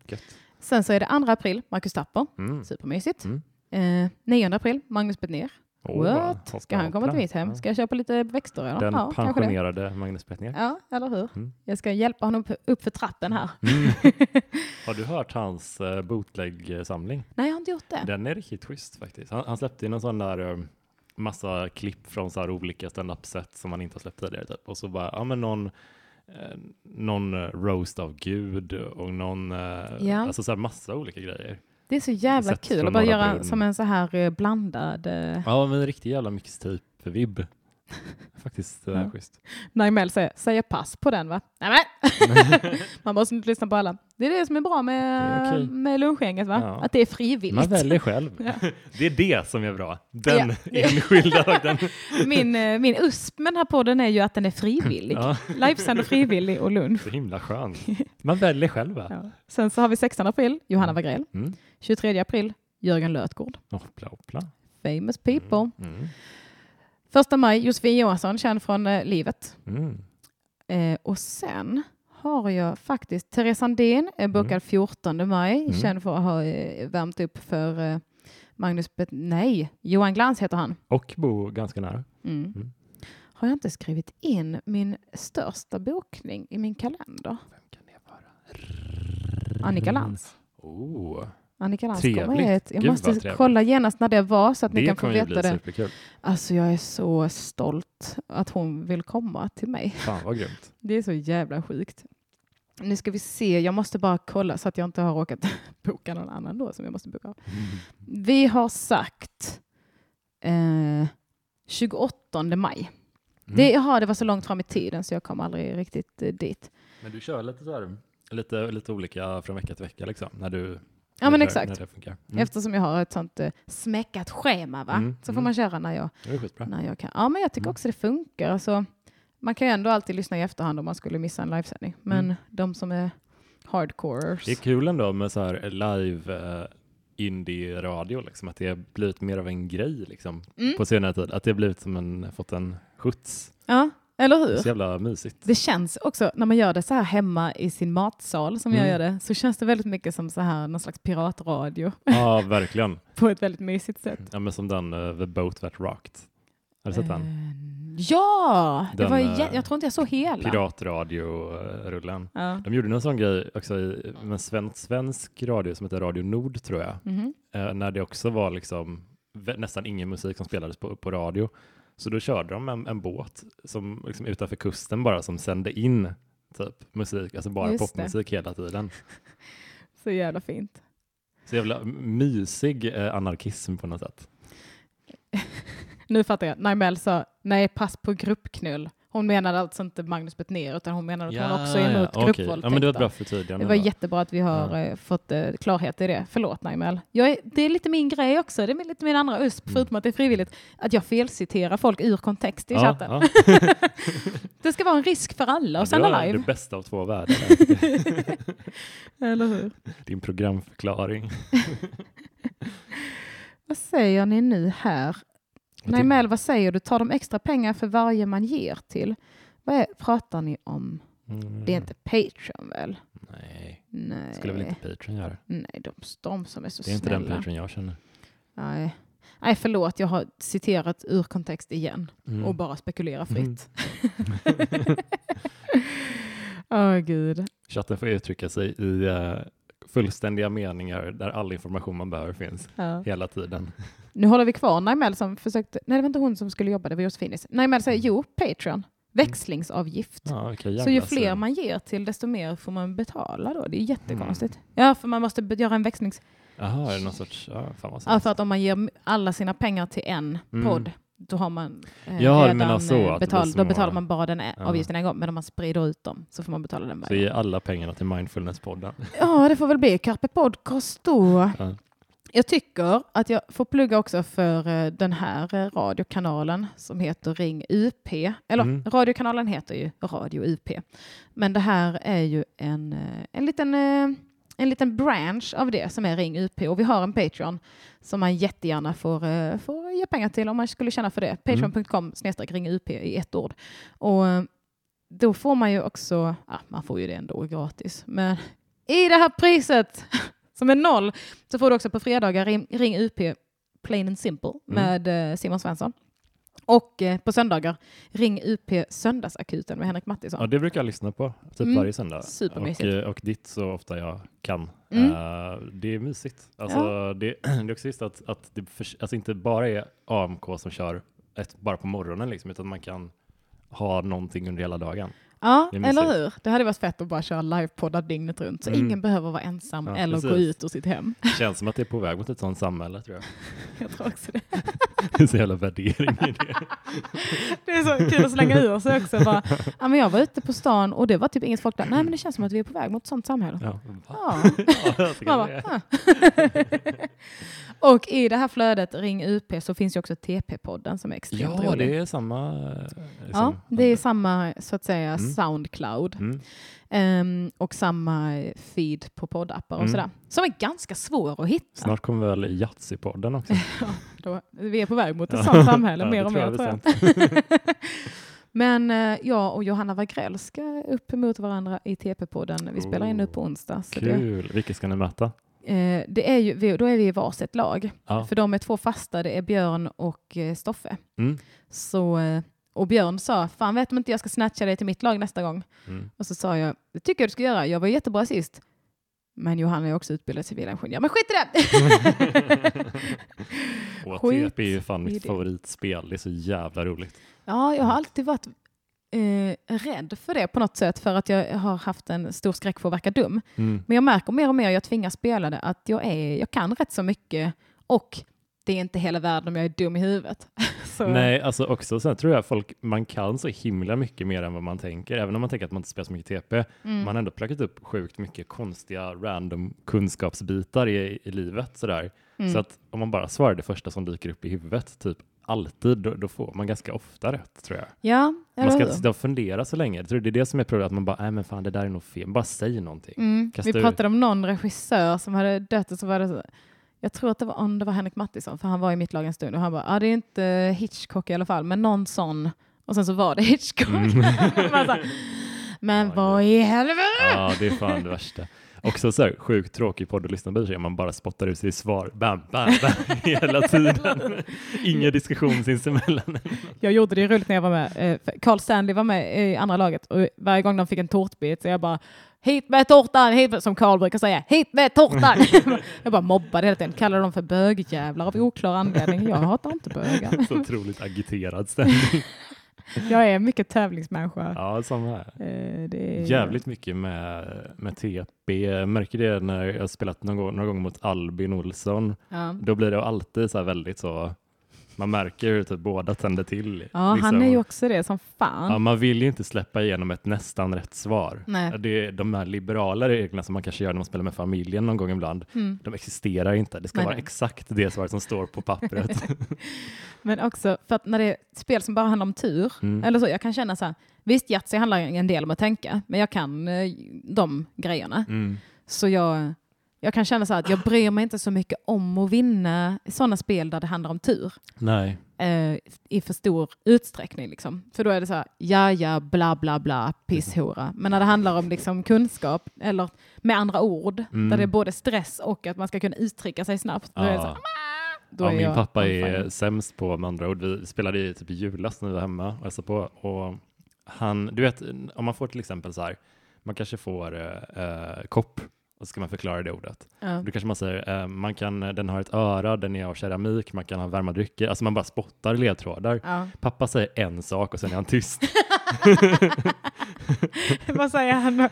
Sen så är det 2 april, Marcus Tapper. Mm. Supermysigt. Mm. Eh, 9 april, Magnus Betnér. Åh, What? Ska hoppa, han komma till hoppla. mitt hem? Ska jag köpa lite växter? Eller? Den ja, pensionerade Magnus Bettner. Ja, eller hur? Mm. Jag ska hjälpa honom upp, för trappen här. Mm. [laughs] Har du hört hans uh, bootleg-samling? Nej, jag har inte gjort det. Den är riktigt schysst faktiskt. Han, han släppte in en sån där eh, massa klipp från så här olika stand-up-set som han inte har släppt tidigare. Typ. Och så bara, ja men någon, eh, någon eh, roast av Gud och någon, eh, Ja. alltså så här massa olika grejer. Det är så jävla kul att bara göra som en så här eh, blandad... Eh, Ja men en riktig jävla mixtape-vibb. [laughs] Faktiskt uh, Ja. schysst. Naimel säger, säger pass på den va? Nej, men. [laughs] Man måste inte lyssna på alla. Det är det som är bra Det är med, okej. med lunchgänget va? Ja. Att det är frivilligt. Man väljer själv. [laughs] Ja. Det är det som är bra. Den Ja, det- enskilda den... Min, eh, min USP med den här podden är ju att den är frivillig. Ja, Livesänd och frivillig och lunch. så himla skönt. Man väljer själv va? Ja. Sen så har vi 16 april, Johanna Wagrell. Mm. 23 april, Jörgen Lötgård. Hoppla hoppla. Famous people. Mm. Första maj, Josefin Johansson, känd från eh, livet. Mm. Eh, och sen har jag faktiskt Therese Sandin, är bokad 14 maj, Mm. känd för att ha eh, värmt upp för eh, Magnus Bet Nej, Johan Glans heter han. Och bo ganska nära. Mm. Mm. Har jag inte skrivit in min största bokning i min kalender? Vem kan det vara? Annika Lantz. Oh, Annika Lantz kommer hit. Jag Gud, måste kolla genast när det var så att ni det kan få veta det. superkul. Alltså jag är så stolt att hon vill komma till mig. Fan vad grymt. [laughs] Det är så jävla sjukt. Nu ska vi se, jag måste bara kolla så att jag inte har råkat [laughs] boka någon annan då som jag måste boka av. Vi har sagt eh, 28 maj. Mm. Det, jaha, det var så långt fram i tiden så jag kom aldrig riktigt eh, dit. Men du kör lite så här, lite, lite olika från vecka till vecka liksom, när du Ja men exakt. Mm. Eftersom jag har ett sånt eh, smäckat schema va? Mm, så får mm. man köra när jag, när jag kan. Ja men jag tycker Mm. också det funkar. Alltså, man kan ju ändå alltid lyssna i efterhand om man skulle missa en livesändning. Men Mm. de som är hardcorers. Det är kul ändå med så här live uh, indie-radio, liksom, att det har blivit mer av en grej liksom, Mm. på senare tid. Att det har blivit som en, fått en skjuts. Ja, eller Det är hur? så jävla mysigt. Det känns också, när man gör det så här hemma i sin matsal som jag Mm. gör det, så känns det väldigt mycket som så här någon slags piratradio Ja, verkligen. [laughs] på ett väldigt mysigt sätt. Ja, men som den uh, The Boat That Rocked. Har du sett den? Eh, Ja! Det Den, var, eh, jä- jag tror inte jag såg hela. Piratradio-rullen. Ja. De gjorde någon sån grej också i med svensk, svensk radio som heter Radio Nord tror jag. Eh, när det också var liksom nästan ingen musik som spelades på, på radio. Så då körde de en, en båt som liksom utanför kusten bara som sände in typ musik, alltså bara Just popmusik det. hela tiden. [laughs] Så jävla fint. Så jävla mysig eh, anarkism på något sätt. [laughs] nu fattar jag. Naimel sa nej, pass på gruppknull. Hon menade alltså inte Magnus Betnér utan hon menade att ja, hon också är emot ja, gruppvåldtäkter. Ja, men det var bra förtydligande. Det var jättebra att vi har ja. Eh, fått uh, klarhet i det. Förlåt Naimel. Jag det är lite min grej också. Det är lite min andra USP, mm. förutom att det är frivilligt, att jag felciterar folk ur kontext i chatten. [laughs] det ska vara en risk för alla att sända live. Det bästa av två världar. [laughs] Eller hur? Din programförklaring. [laughs] Vad säger ni nu här? Nej, Mel, vad säger du? Tar de extra pengar för varje man ger till? Vad är, pratar ni om? Mm. Det är inte Patreon väl? Nej. Nej. skulle väl inte Patreon göra? Nej, de, de som är så snälla. Det är snälla. inte den Patreon jag känner. Nej. Nej, förlåt, jag har citerat ur kontext igen mm. och bara spekulerar fritt. [laughs] Åh, mm. oh, gud. Chatten får uttrycka sig i uh, fullständiga meningar där all information man behöver finns ja. hela tiden. Nu håller vi kvar Naimel som försökte, nej det var inte hon som skulle jobba, det var Josfinis. Naimel säger jo, Patreon, växlingsavgift. Ja, så ju fler man ger till desto mer får man betala då. Det är jättekonstigt. Mm. Ja, för man måste göra en växlings... Jaha, är det någon sorts... Ja, fan vad ja, för att om man ger alla sina pengar till en mm. podd, då har man eh, ja, redan så, eh, betalt, då betalar man bara den ja. avgiften en gång, men om man sprider ut dem så får man betala den varje Så ge alla pengarna till Mindfulness-podden? Ja, det får väl bli Carpe Podcast då. Ja. Jag tycker att jag får plugga också för eh, den här eh, radiokanalen som heter Ring UP. Eller mm. radiokanalen heter ju Radio UP. Men det här är ju en, eh, en, liten, en liten branch av det som är Ring UP. Och vi har en Patreon som man jättegärna får, får ge pengar till om man skulle känna för det. Mm. Patreon.com snedstreck Ring UP i ett ord. Och då får man ju också, ja, man får ju det ändå gratis, men i det här priset som är noll, så får du också på fredagar ring, ring UP Plain and Simple mm. med eh, Simon Svensson. Och eh, på söndagar, ring UP Söndagsakuten med Henrik Mattisson. Ja, det brukar jag lyssna på, typ mm. varje söndag. Och, eh, och ditt så ofta jag kan. Mm. Uh, det är mysigt. Alltså, ja. det, [clears throat] det, är också just att, att det för, alltså inte bara är AMK som kör ett, bara på morgonen, liksom, utan man kan ha någonting under hela dagen. Ja, eller hur? Det hade varit fett att bara köra livepoddar dygnet runt, så mm. ingen behöver vara ensam ja, eller precis. gå ut ur sitt hem. Det känns som att det är på väg mot ett sådant samhälle, tror jag. [laughs] jag tror också det. [laughs] det är så jävla värdering i det. [laughs] det är så kul att slänga ur sig också. Bara, ja, men jag var ute på stan och det var typ inget folk där. Nej, men det känns som att vi är på väg mot ett sådant samhälle. Ja, ja. ja, bara, ja. Och i det här flödet Ring UP så finns ju också TP-podden som är extremt ja, rolig. Ja, det är samma. Liksom, ja, det är samma så att säga mm. Soundcloud. Mm. Um, och samma feed på poddappar och mm. sådär. Som är ganska svår att hitta. Snart kommer väl Yatzy-podden också. [laughs] ja, då, vi är på väg mot ett sånt samhälle, mer och mer tror jag. [laughs] Men uh, jag och Johanna Wagrell ska upp mot varandra i TP-podden. Vi spelar in nu på onsdag. Kul! Det... Vilka ska ni möta? Eh, det är ju, då är vi i varsitt lag. Ja. För de är två fasta, det är Björn och eh, Stoffe. Mm. Så, eh, och Björn sa, fan vet om inte jag ska snatcha dig till mitt lag nästa gång. Mm. Och så sa jag, det tycker jag du ska göra, jag var jättebra sist. Men Johanna är också utbildad civilingenjör. Men skit i det! [laughs] och TP är ju fan mitt favoritspel, det är så jävla roligt. Ja, jag har alltid varit eh, rädd för det på något sätt för att jag har haft en stor skräck för att verka dum. Mm. Men jag märker mer och mer, jag tvingas spela det, att jag, är, jag kan rätt så mycket och det är inte hela världen om jag är dum i huvudet. [laughs] Nej, alltså också sen tror jag folk, man kan så himla mycket mer än vad man tänker, även om man tänker att man inte spelar så mycket TP. Mm. Man har ändå plockat upp sjukt mycket konstiga random kunskapsbitar i, i livet sådär. Mm. Så att om man bara svarar det första som dyker upp i huvudet, typ alltid, då, då, får man ganska ofta rätt tror jag. Ja, man ska inte sitta och fundera så länge. Jag tror det är det som är problemet, att man bara, nej men fan det där är nog fel, bara säg någonting. Mm. Vi pratade om någon regissör som hade dött och så var det så, jag tror att det var, om det var Henrik Mattisson, för han var i mitt lag en stund och han bara, ja det är inte Hitchcock i alla fall, men någon sån. Och sen så var det Hitchcock. Mm. [laughs] men [laughs] ja, vad i helvete? Ja, det är fan det värsta. Också så här, sjukt tråkig podd att lyssna på, man bara spottar ut sig svar, bam, bam, bam, [laughs] hela tiden. Ingen diskussion sinsemellan. Jag gjorde det roligt när jag var med. Eh, Carl Stanley var med i andra laget och varje gång de fick en tårtbit så jag bara hit med tårtan, hit med, som Karl brukar säga, hit med tårtan. [laughs] jag bara mobbade hela tiden, kallade dem för bögjävlar av oklar anledning. Jag hatar inte bögar. Så otroligt agiterad stämning. Jag är mycket tävlingsmänniska. Ja, samma här. Eh, det är... Jävligt mycket med, med TP. Jag märker det när jag har spelat någon gång, någon gång mot Albin Olsson. Ja. Då blir det alltid så väldigt så man märker hur typ båda tänder till. Ja, liksom. han är ju också det som fan. Ja, man vill ju inte släppa igenom ett nästan rätt svar. Nej. Det är de här liberala reglerna som man kanske gör när man spelar med familjen någon gång ibland. Mm. De existerar inte. Det ska Nej. vara exakt det svar som står på pappret. [laughs] Men också för att när det är spel som bara handlar om tur, mm. eller så, jag kan känna så här, visst Yatzy handlar en del om att tänka, men jag kan eh, de grejerna. Mm. Så jag jag kan känna så att jag bryr mig inte så mycket om att vinna sådana spel där det handlar om tur. Nej. Eh, I för stor utsträckning. Liksom. För då är det så här, ja, ja, bla, bla, bla, pisshora. Men när det handlar om liksom, kunskap, eller med andra ord, mm. där det är både stress och att man ska kunna uttrycka sig snabbt. Då ja. är det så här, ja, min pappa är sämst på med andra ord. Vi spelade i typ julas när vi var hemma och hälsade på. Och han, du vet, om man får till exempel så här, man kanske får eh, kopp och så ska man förklara det ordet. Ja. Då kanske man säger, eh, man kan, den har ett öra, den är av keramik, man kan ha varma drycker. Alltså man bara spottar ledtrådar. Ja. Pappa säger en sak och sen är han tyst. [laughs] Vad säger han då?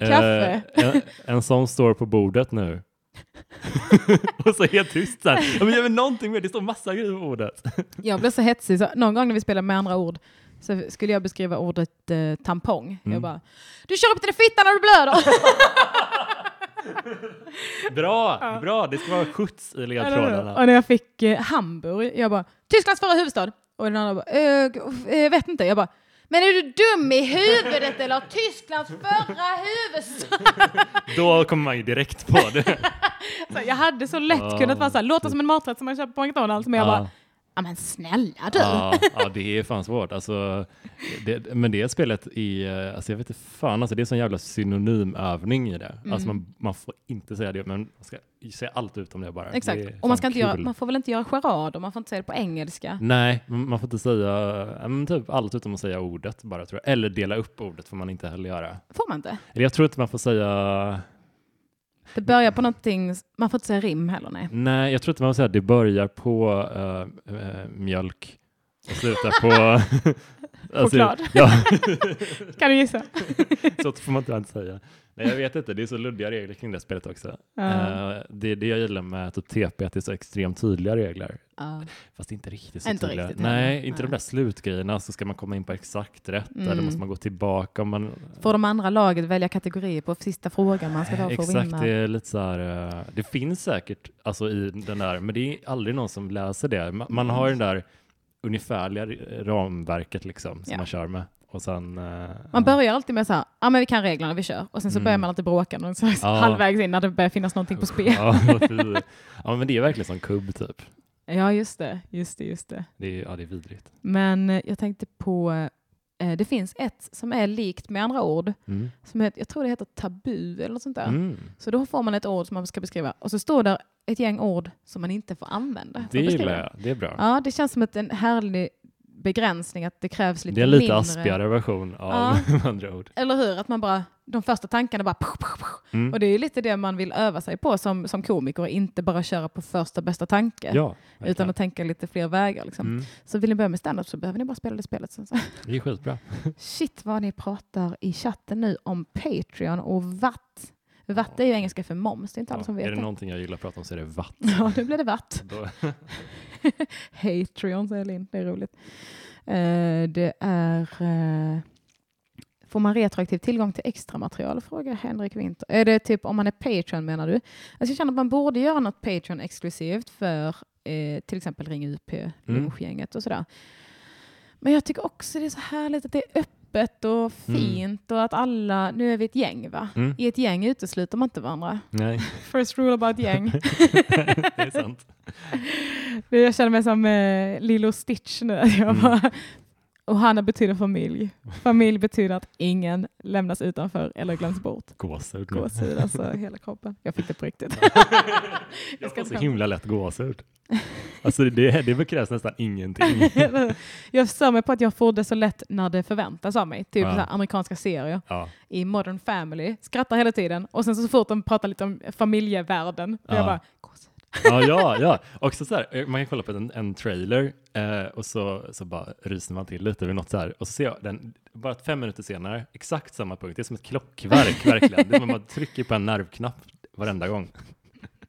Kaffe? Eh, en, en sån står på bordet nu. [laughs] och så helt tyst så här. Ja, men gör någonting mer, det står massa grejer på ordet. jag blev så hetsig, så någon gång när vi spelade med andra ord så skulle jag beskriva ordet eh, tampong. Mm. Jag bara, du kör upp till fittan när du blöder! [laughs] [laughs] bra, ja. bra. Det ska vara skjuts i ledtrådarna. Och när jag fick eh, Hamburg, jag bara, Tysklands förra huvudstad. Och den andra bara, äh, vet inte. Jag bara, men är du dum i huvudet eller Tysklands förra huvudstad? [laughs] Då kommer man ju direkt på det. [laughs] så jag hade så lätt kunnat vara så här, låta som en maträtt som man köper på McDonalds, men jag bara, Ja men snälla du! Ja, ja, det är fan svårt. Alltså, det, men det spelet i, eh, alltså jag vet inte fan, alltså det är en sån jävla synonymövning i det. Alltså, mm. Alltså man, man får inte säga det, men man ska säga allt utom det bara. Exakt, det och man, ska inte göra, man får väl inte göra charader, man får inte säga det på engelska. Nej, man får inte säga men typ allt utom att säga ordet bara tror jag. Eller dela upp ordet får man inte heller göra. Får man inte? Jag tror inte man får säga det börjar på någonting, man får inte säga rim heller nej. Nej, jag tror inte man säga att det börjar på uh, uh, mjölk och slutar på... [laughs] alltså, Choklad? Ja. [laughs] kan du gissa? [laughs] så får man inte säga. Nej, jag vet inte, det är så luddiga regler kring det spelet också. Uh. Uh, det är det jag gillar med typ TP, att det är så extremt tydliga regler. Uh. Fast inte riktigt så inte tydliga. Riktigt, Nej, inte de där slutgrejerna, så ska man komma in på exakt rätt, mm. eller måste man gå tillbaka. Man... Får de andra laget välja kategorier på sista frågan man ska ta för att vinna? Exakt, det är lite så här, uh, det finns säkert alltså, i den där, men det är aldrig någon som läser det. Man, man har den där ungefärliga ramverket liksom, som ja. man kör med. Och sen, uh, man börjar alltid med så här, ja men vi kan reglerna, vi kör. Och sen så mm. börjar man alltid bråka någon så ja. halvvägs in när det börjar finnas någonting på [laughs] spel. ja, ja, men det är verkligen som kubb typ. Ja, just det. Just det, just det. det är, ja, det är vidrigt. Men eh, jag tänkte på, eh, det finns ett som är likt med andra ord. Mm. Som heter, jag tror det heter tabu eller något sånt där. Mm. Så då får man ett ord som man ska beskriva och så står där ett gäng ord som man inte får använda. Det gillar jag, det är bra. Ja, det känns som ett, en härlig begränsning, att det krävs lite mindre. Det är en lite mindre... aspigare version av ja. [laughs] andra ord. Eller hur, att man bara, de första tankarna bara mm. Och det är lite det man vill öva sig på som, som komiker, inte bara köra på första bästa tanke, ja, utan att tänka lite fler vägar. Liksom. Mm. Så vill ni börja med standup så behöver ni bara spela det spelet. Sen. [laughs] Det är skitbra. Shit vad ni pratar i chatten nu om Patreon och watt. Watt är ju engelska för moms, det är inte alla som vet Är det, det någonting jag gillar att prata om så är det watt. [laughs] Ja, nu blir det watt. [laughs] Patreon säger Linn, det är roligt. Uh, det är... Uh, får man retroaktiv tillgång till extra material? Frågar Henrik Winter. Är det typ om man är Patreon menar du? Alltså jag känner att man borde göra något Patreon exklusivt för uh, till exempel Ring UP, mm. lunchgänget och sådär. Men jag tycker också det är så härligt att det är öppet öppet och mm. fint och att alla, nu är vi ett gäng va? Mm. I ett gäng utesluter man inte varandra. Nej. [laughs] First rule about gäng. [laughs] det är sant. [laughs] Jag känner mig som eh, Lilo Stitch nu. Jag mm. bara, Och Hanna betyder familj. Familj betyder att ingen lämnas utanför eller glöms bort. Gåshud. Gåshud, alltså hela kroppen. Jag fick det på riktigt. [laughs] jag får så himla lätt gåshud. Alltså det, det krävs nästan ingenting. [laughs] jag stör mig på att jag får det så lätt när det förväntas av mig. Typ ja. amerikanska serier. Ja. I Modern Family. Skrattar hela tiden. Och sen så fort de pratar lite om familjevärlden. Ja. Jag bara, ja, ja, ja. Också så här, eh, man kan kolla på en, en trailer eh, och så, så bara ryser man till lite vid något så här och så ser jag den bara fem minuter senare, exakt samma punkt. Det är som ett klockverk [laughs] verkligen. Det är som att man trycker på en nervknapp varenda gång.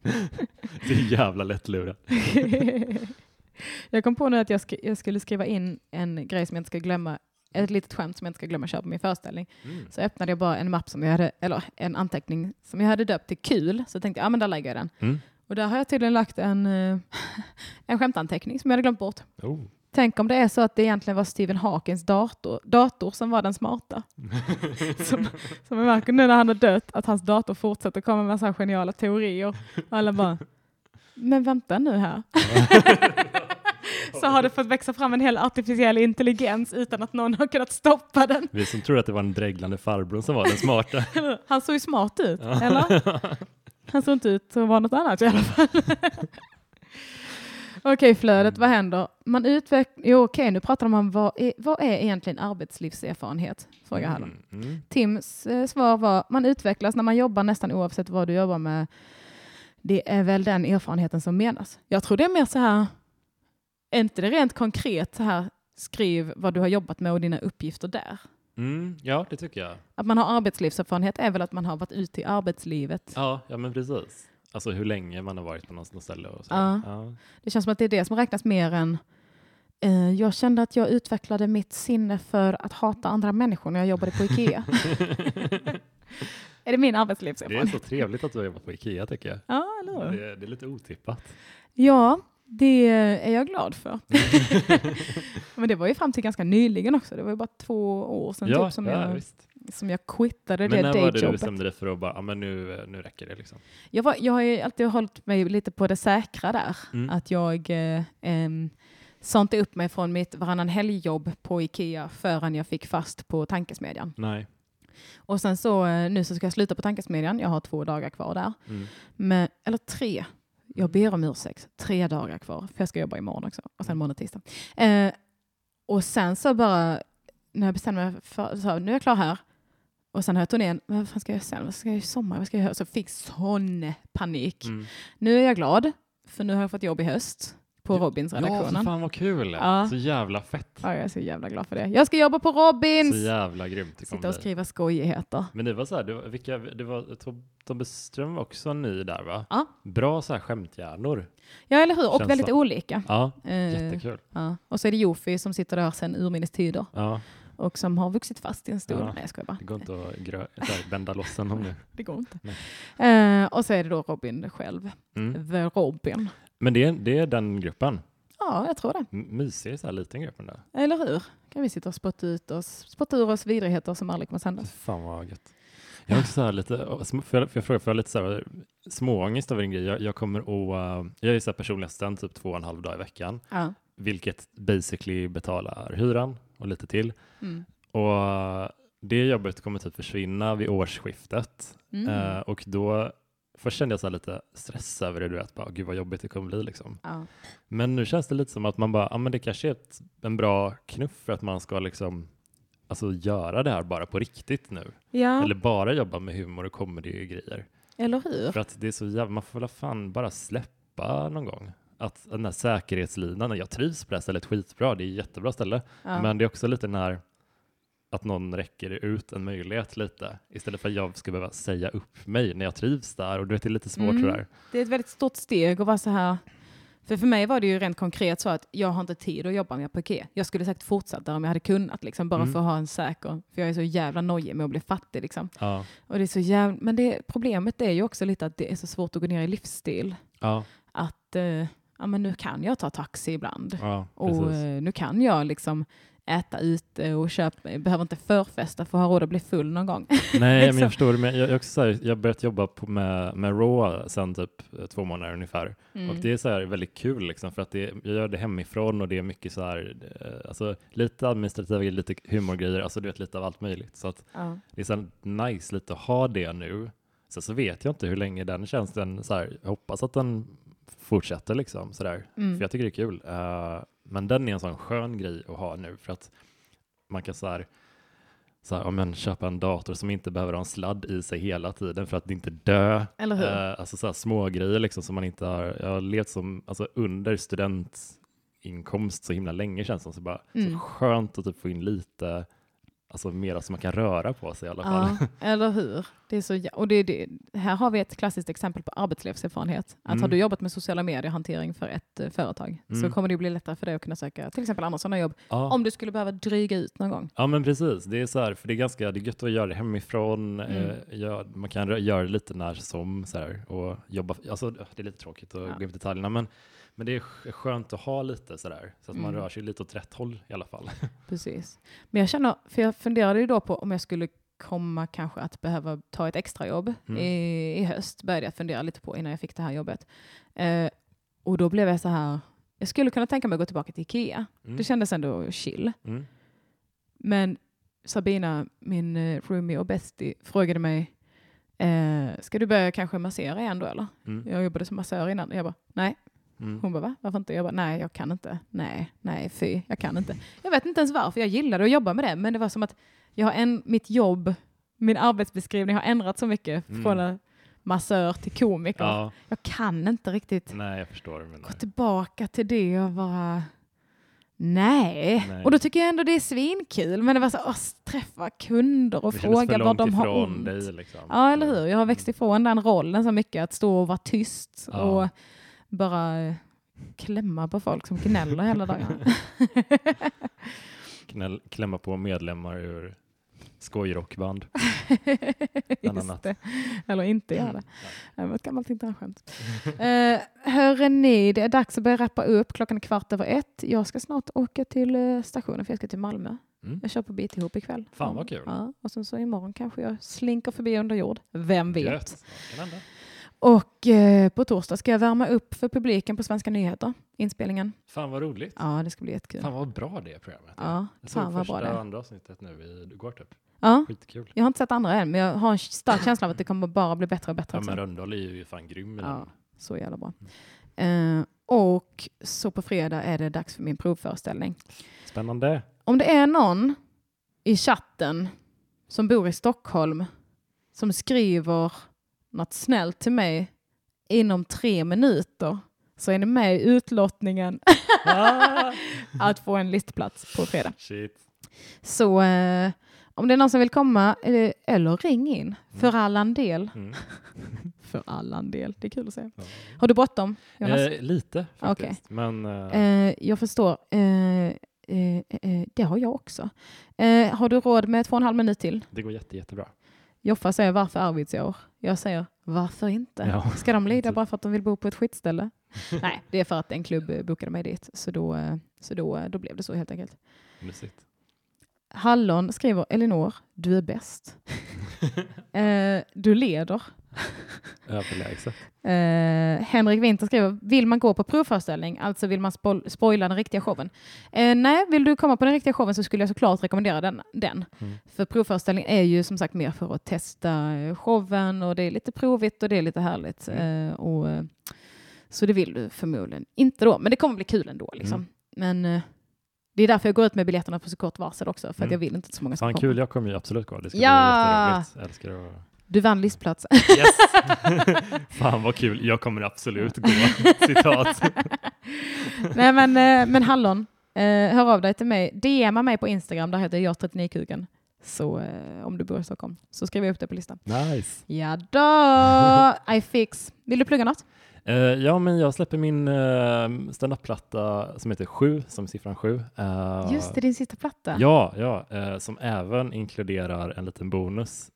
[laughs] Det är jävla lättlurat. [laughs] jag kom på nu att jag, sk jag, skulle skriva in en grej som jag inte ska glömma, ett litet skämt som jag inte ska glömma köra på min föreställning. Mm. Så öppnade jag bara en mapp som jag hade, eller en anteckning som jag hade döpt till kul. Så tänkte jag, ja men där lägger jag den. Mm. Och där har jag tydligen lagt en, eh, en skämtanteckning som jag hade glömt bort. Oh. Tänk om det är så att det egentligen var Stephen Hawkins dator, dator som var den smarta. [laughs] som, som jag märker nu när han har dött, att hans dator fortsätter komma med massa geniala teorier. Och alla bara, men vänta nu här. [laughs] så har det fått växa fram en hel artificiell intelligens utan att någon har kunnat stoppa den. Vi som tror att det var en dreglande farbror som var den smarta. [laughs] Han såg ju smart ut, eller? Han såg inte ut att vara något annat i alla fall. [laughs] Okej, okay, flödet, vad händer? Man utvecklar... Jo, okej, okay, nu pratar de om vad är, vad är egentligen arbetslivserfarenhet? Frågar mm, mm. Tims eh, svar var, man utvecklas när man jobbar nästan oavsett vad du jobbar med. Det är väl den erfarenheten som menas. Jag tror det är mer så här, är inte det rent konkret så här, skriv vad du har jobbat med och dina uppgifter där? Mm, ja, det tycker jag. Att man har arbetslivserfarenhet är väl att man har varit ute i arbetslivet. Ja, ja men precis. Alltså hur länge man har varit på något ställe. Och så. Ja. ja. Det känns som att det är det som räknas mer än eh, jag kände att jag utvecklade mitt sinne för att hata andra människor när jag jobbade på Ikea. [laughs] är det min arbetslivserfarenhet? Det är så trevligt att du har jobbat på Ikea tycker jag. Ja, eller det, det är lite otippat. Ja, det är jag glad för. [laughs] Men det var ju fram till ganska nyligen också. Det var ju bara två år sedan ja, typ, som, ja, jag, visst. som jag quittade Men det när var det du bestämde dig för att bara, ja, men nu, nu räcker det? Liksom? Jag, var, jag har ju alltid hållit mig lite på det säkra där. Mm. Att jag eh, eh, sa inte upp mig från mitt varannan helgjobb på Ikea förrän jag fick fast på tankesmedjan. Nej. Och sen så, eh, nu så ska jag sluta på tankesmedjan. Jag har två dagar kvar där. Mm. Men, eller tre jag ber om ursäkt, tre dagar kvar, för jag ska jobba imorgon också, och sen måndag, tisdag. Eh, och sen så bara, när jag bestämde mig för, så nu är jag klar här, och sen har jag turnén, vad fan ska jag göra sen? Vad ska jag göra i sommar? Vad ska jag göra? Så fick sån panik. Mm. Nu är jag glad, för nu har jag fått jobb i höst på Robins-redaktionen. Ja, fan vad kul! Ja. Så jävla fett. Ja, jag är så jävla glad för det. Jag ska jobba på Robins! Så jävla grymt. Sitta och skriva skojigheter. Men det var så här, det var, vilka, det var Tobbe Ström var också ny där va? Ja. Bra så här skämtjärnor. Ja, eller hur? Och Känns väldigt så. olika. Ja, uh, jättekul. Ja. Och så är det Jofi som sitter där sedan urminnes tider. Ja och som har vuxit fast i en stol. Ja, Nej, jag skojar bara. Det går inte att grö, bända loss honom nu. [laughs] det går inte. Uh, och så är det då Robin själv. Mm. The Robin. Men det är, det är den gruppen? Ja, jag tror det. Mysig så här liten grupp ändå. Eller hur? Kan vi sitta och spotta ut oss, spotta ur oss vidrigheter som aldrig kommer sändas. Fan vad gött. Jag har också så här lite, för jag, för jag frågar, för jag lite så här, småångest över en grej. Jag, jag kommer att, uh, jag är så här personlig assistent typ två och en halv dag i veckan, ja. vilket basically betalar hyran och lite till. Mm. Och det jobbet kommer typ försvinna vid årsskiftet mm. uh, och då Först kände jag så lite stress över det, du vet, bara, gud vad jobbigt det kommer bli. Liksom. Ja. Men nu känns det lite som att man bara, ja men det kanske är ett, en bra knuff för att man ska liksom, alltså göra det här bara på riktigt nu. Ja. Eller bara jobba med humor och comedy-grejer. Eller hur? För att det är så jävla, man får väl fan bara släppa någon gång. Att den här säkerhetslinan, jag trivs på det här stället skitbra, det är ett jättebra ställe. Ja. Men det är också lite den här att någon räcker ut en möjlighet lite istället för att jag ska behöva säga upp mig när jag trivs där och det är lite svårt mm. det Det är ett väldigt stort steg att vara så här. För för mig var det ju rent konkret så att jag har inte tid att jobba med på Ikea. Jag skulle säkert fortsatt där om jag hade kunnat, liksom, bara mm. för att ha en säker, för jag är så jävla nojig med att bli fattig. Liksom. Ja. Och det är så jävla, men det, problemet är ju också lite att det är så svårt att gå ner i livsstil. Ja. Att eh, ja, men nu kan jag ta taxi ibland. Ja, och eh, nu kan jag liksom äta ute och köpa, behöver inte förfesta för att ha råd att bli full någon gång. [laughs] Nej, men jag liksom. förstår. Men jag, jag, också här, jag har börjat jobba på med, med Raw sedan typ eh, två månader ungefär. Mm. Och det är så här väldigt kul liksom, för att det, jag gör det hemifrån och det är mycket så här, eh, alltså lite administrativa grejer, lite humorgrejer, alltså du vet lite av allt möjligt. Så att ja. det är så nice lite att ha det nu. Sen så vet jag inte hur länge den tjänsten, så här, jag hoppas att den fortsätter liksom sådär, mm. för jag tycker det är kul. Uh, men den är en sån skön grej att ha nu för att man kan så här, så här, om köpa en dator som inte behöver ha en sladd i sig hela tiden för att inte dö. Eller hur? Uh, alltså så här små grejer liksom som man inte har, jag har levt som, alltså under studentinkomst så himla länge känns det som, så bara mm. så skönt att typ få in lite Alltså mera som man kan röra på sig i alla fall. Ja, eller hur? Det är så, och det, det, här har vi ett klassiskt exempel på arbetslivserfarenhet. Att mm. har du jobbat med sociala mediehantering för ett uh, företag mm. så kommer det bli lättare för dig att kunna söka till exempel andra sådana jobb ja. om du skulle behöva dryga ut någon gång. Ja men precis, det är så här, för det är ganska det är gött att göra det hemifrån. Mm. Eh, gör, man kan göra det lite när som så här, och jobba. Alltså, det är lite tråkigt att ja. gå in på detaljerna men men det är skönt att ha lite sådär, så att mm. man rör sig lite åt rätt håll i alla fall. [laughs] Precis. Men jag känner, för jag funderade ju då på om jag skulle komma kanske att behöva ta ett extrajobb mm. i, i höst, började jag fundera lite på innan jag fick det här jobbet. Eh, och då blev jag så här, jag skulle kunna tänka mig att gå tillbaka till Ikea. Mm. Det kändes ändå chill. Mm. Men Sabina, min uh, roomie och bestie, frågade mig, eh, ska du börja kanske massera igen då eller? Mm. Jag jobbade som massör innan. Jag bara, nej, Mm. Hon bara, va? Varför inte? Jag bara, nej, jag kan inte. Nej, nej, fy, jag kan inte. Jag vet inte ens varför. Jag gillade att jobba med det, men det var som att jag har en, mitt jobb, min arbetsbeskrivning har ändrat så mycket mm. från massör till komiker. Ja. Jag kan inte riktigt nej, jag förstår, gå tillbaka till det och vara Nej. Nej. och då tycker jag ändå det är svinkul. Men det var så att träffa kunder och fråga vad de har ont. Dig, liksom. Ja, eller hur. Jag har växt ifrån den rollen så mycket, att stå och vara tyst ja. och bara klämma på folk som gnäller hela dagen. [laughs] Knäll, klämma på medlemmar ur skojrockband. [laughs] Just det. Eller inte göra det. Det var ett gammalt internskämt. [laughs] uh, hörre ni, det är dags att börja rappa upp. Klockan är kvart över ett. Jag ska snart åka till uh, stationen för jag ska till Malmö. Mm. Jag kör på Bit ihop ikväll. Fan vad kul. Ja, och sen så imorgon kanske jag slinker förbi under jord. Vem vet? Och eh, på torsdag ska jag värma upp för publiken på Svenska nyheter, inspelningen. Fan vad roligt. Ja, det ska bli jättekul. Fan vad bra det är programmet. Ja, jag fan vad bra det är. andra avsnittet nu igår typ. Ja, Skitkul. jag har inte sett andra än, men jag har en stark känsla av att det kommer bara bli bättre och bättre. Ja, men Rönndahl är ju fan grym Ja, den. så jävla bra. Mm. Uh, och så på fredag är det dags för min provföreställning. Spännande. Om det är någon i chatten som bor i Stockholm som skriver något snällt till mig inom tre minuter så är ni med i utlottningen ah. [laughs] att få en listplats på fredag. Shit. Så eh, om det är någon som vill komma, eh, eller ring in mm. för allan del. Mm. [laughs] för allan del, det är kul att säga. Ja. Har du bråttom, Jonas? Eh, lite faktiskt. Okay. Men, uh... jag förstår. Eh, det har jag också. har du råd med två och en halv minut till? Det går jätte, jättebra. Joffa säger varför Arvidsjaur? Jag säger varför inte? Ja. Ska de lida bara för att de vill bo på ett skitställe? [laughs] Nej, det är för att en klubb bokade mig dit. Så då, så då, då blev det så helt enkelt. Mysigt. Hallon skriver Elinor, du är bäst. [laughs] eh, du leder. [laughs] Överlägset. Eh, Henrik Winter skriver, vill man gå på provföreställning, alltså vill man spo spoila den riktiga showen? Eh, nej, vill du komma på den riktiga showen så skulle jag såklart rekommendera den. den. Mm. För provföreställning är ju som sagt mer för att testa showen och det är lite provigt och det är lite härligt. Mm. Eh, och, eh, så det vill du förmodligen inte då, men det kommer bli kul ändå. Liksom. Mm. Men eh, det är därför jag går ut med biljetterna på så kort varsel också, för mm. att jag vill inte att så många ska komma. Kul, jag kommer ju absolut gå. Det ska ja! bli jätteroligt. Älskar att du vann listplats. Yes. [laughs] Fan vad kul, jag kommer absolut gå. Citat. [laughs] Nej men, eh, men Hallon, eh, hör av dig till mig. DMa mig på Instagram, där heter jag 39kuken. Så eh, om du bor i Stockholm så skriver jag upp det på listan. Nice. Ja då, [laughs] I fix. Vill du plugga något? Uh, ja, men jag släpper min uh, standup-platta som heter Sju, som siffran sju. Uh, Just det, din sista platta. Ja, ja uh, som även inkluderar en liten bonus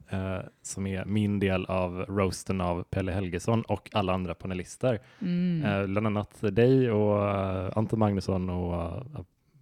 som är min del av roasten av Pelle Helgesson och alla andra panelister. Mm. bland annat dig och Anton Magnusson och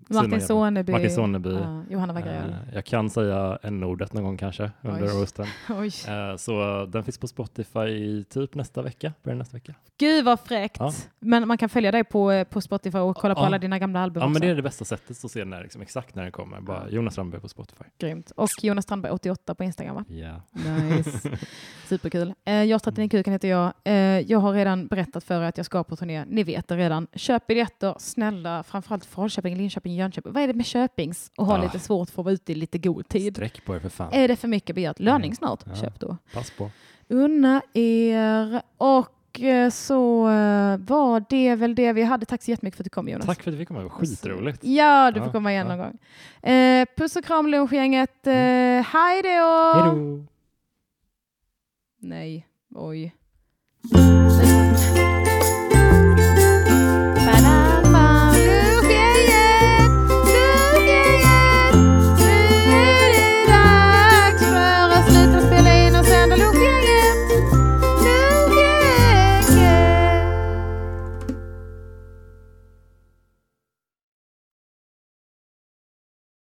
Martin Soneby. Martin Soneby. Ja, Johanna Wagrell. Uh, jag kan säga n-ordet någon gång kanske under roasten. Uh, [laughs] så den finns på Spotify typ nästa vecka, början nästa vecka. Gud vad fräckt! Ja. Men man kan följa dig på, på Spotify och kolla på alla dina gamla album Ja, också. men det är det bästa sättet att se när, liksom, exakt när den kommer. Bara Jonas Strandberg på Spotify. Grymt. Och Jonas Strandberg 88 på Instagram va? Ja. Yeah. Nice. [laughs] Superkul. Eh, jag 39 kuken heter jag. Eh, jag har redan berättat för er att jag ska på turné. Ni vet det redan. Köp biljetter, snälla, framförallt Falköping, Linköping, Jönköping. Vad är det med Köpings och ha ah. lite svårt för att vara ute i lite god tid? Sträck på er för fan. Är det för mycket begärt? Löning mm. snart. Ja. Köp då. Pass på. Unna er. Och eh, så uh, var det väl det vi hade. Tack så jättemycket för att du kom Jonas. Tack för att du fick komma. Det var skitroligt. Ja, du får komma igen ja. någon gång. Uh, puss och kram lunchgänget. Mm. Hej då! Hej då! Nej, oj.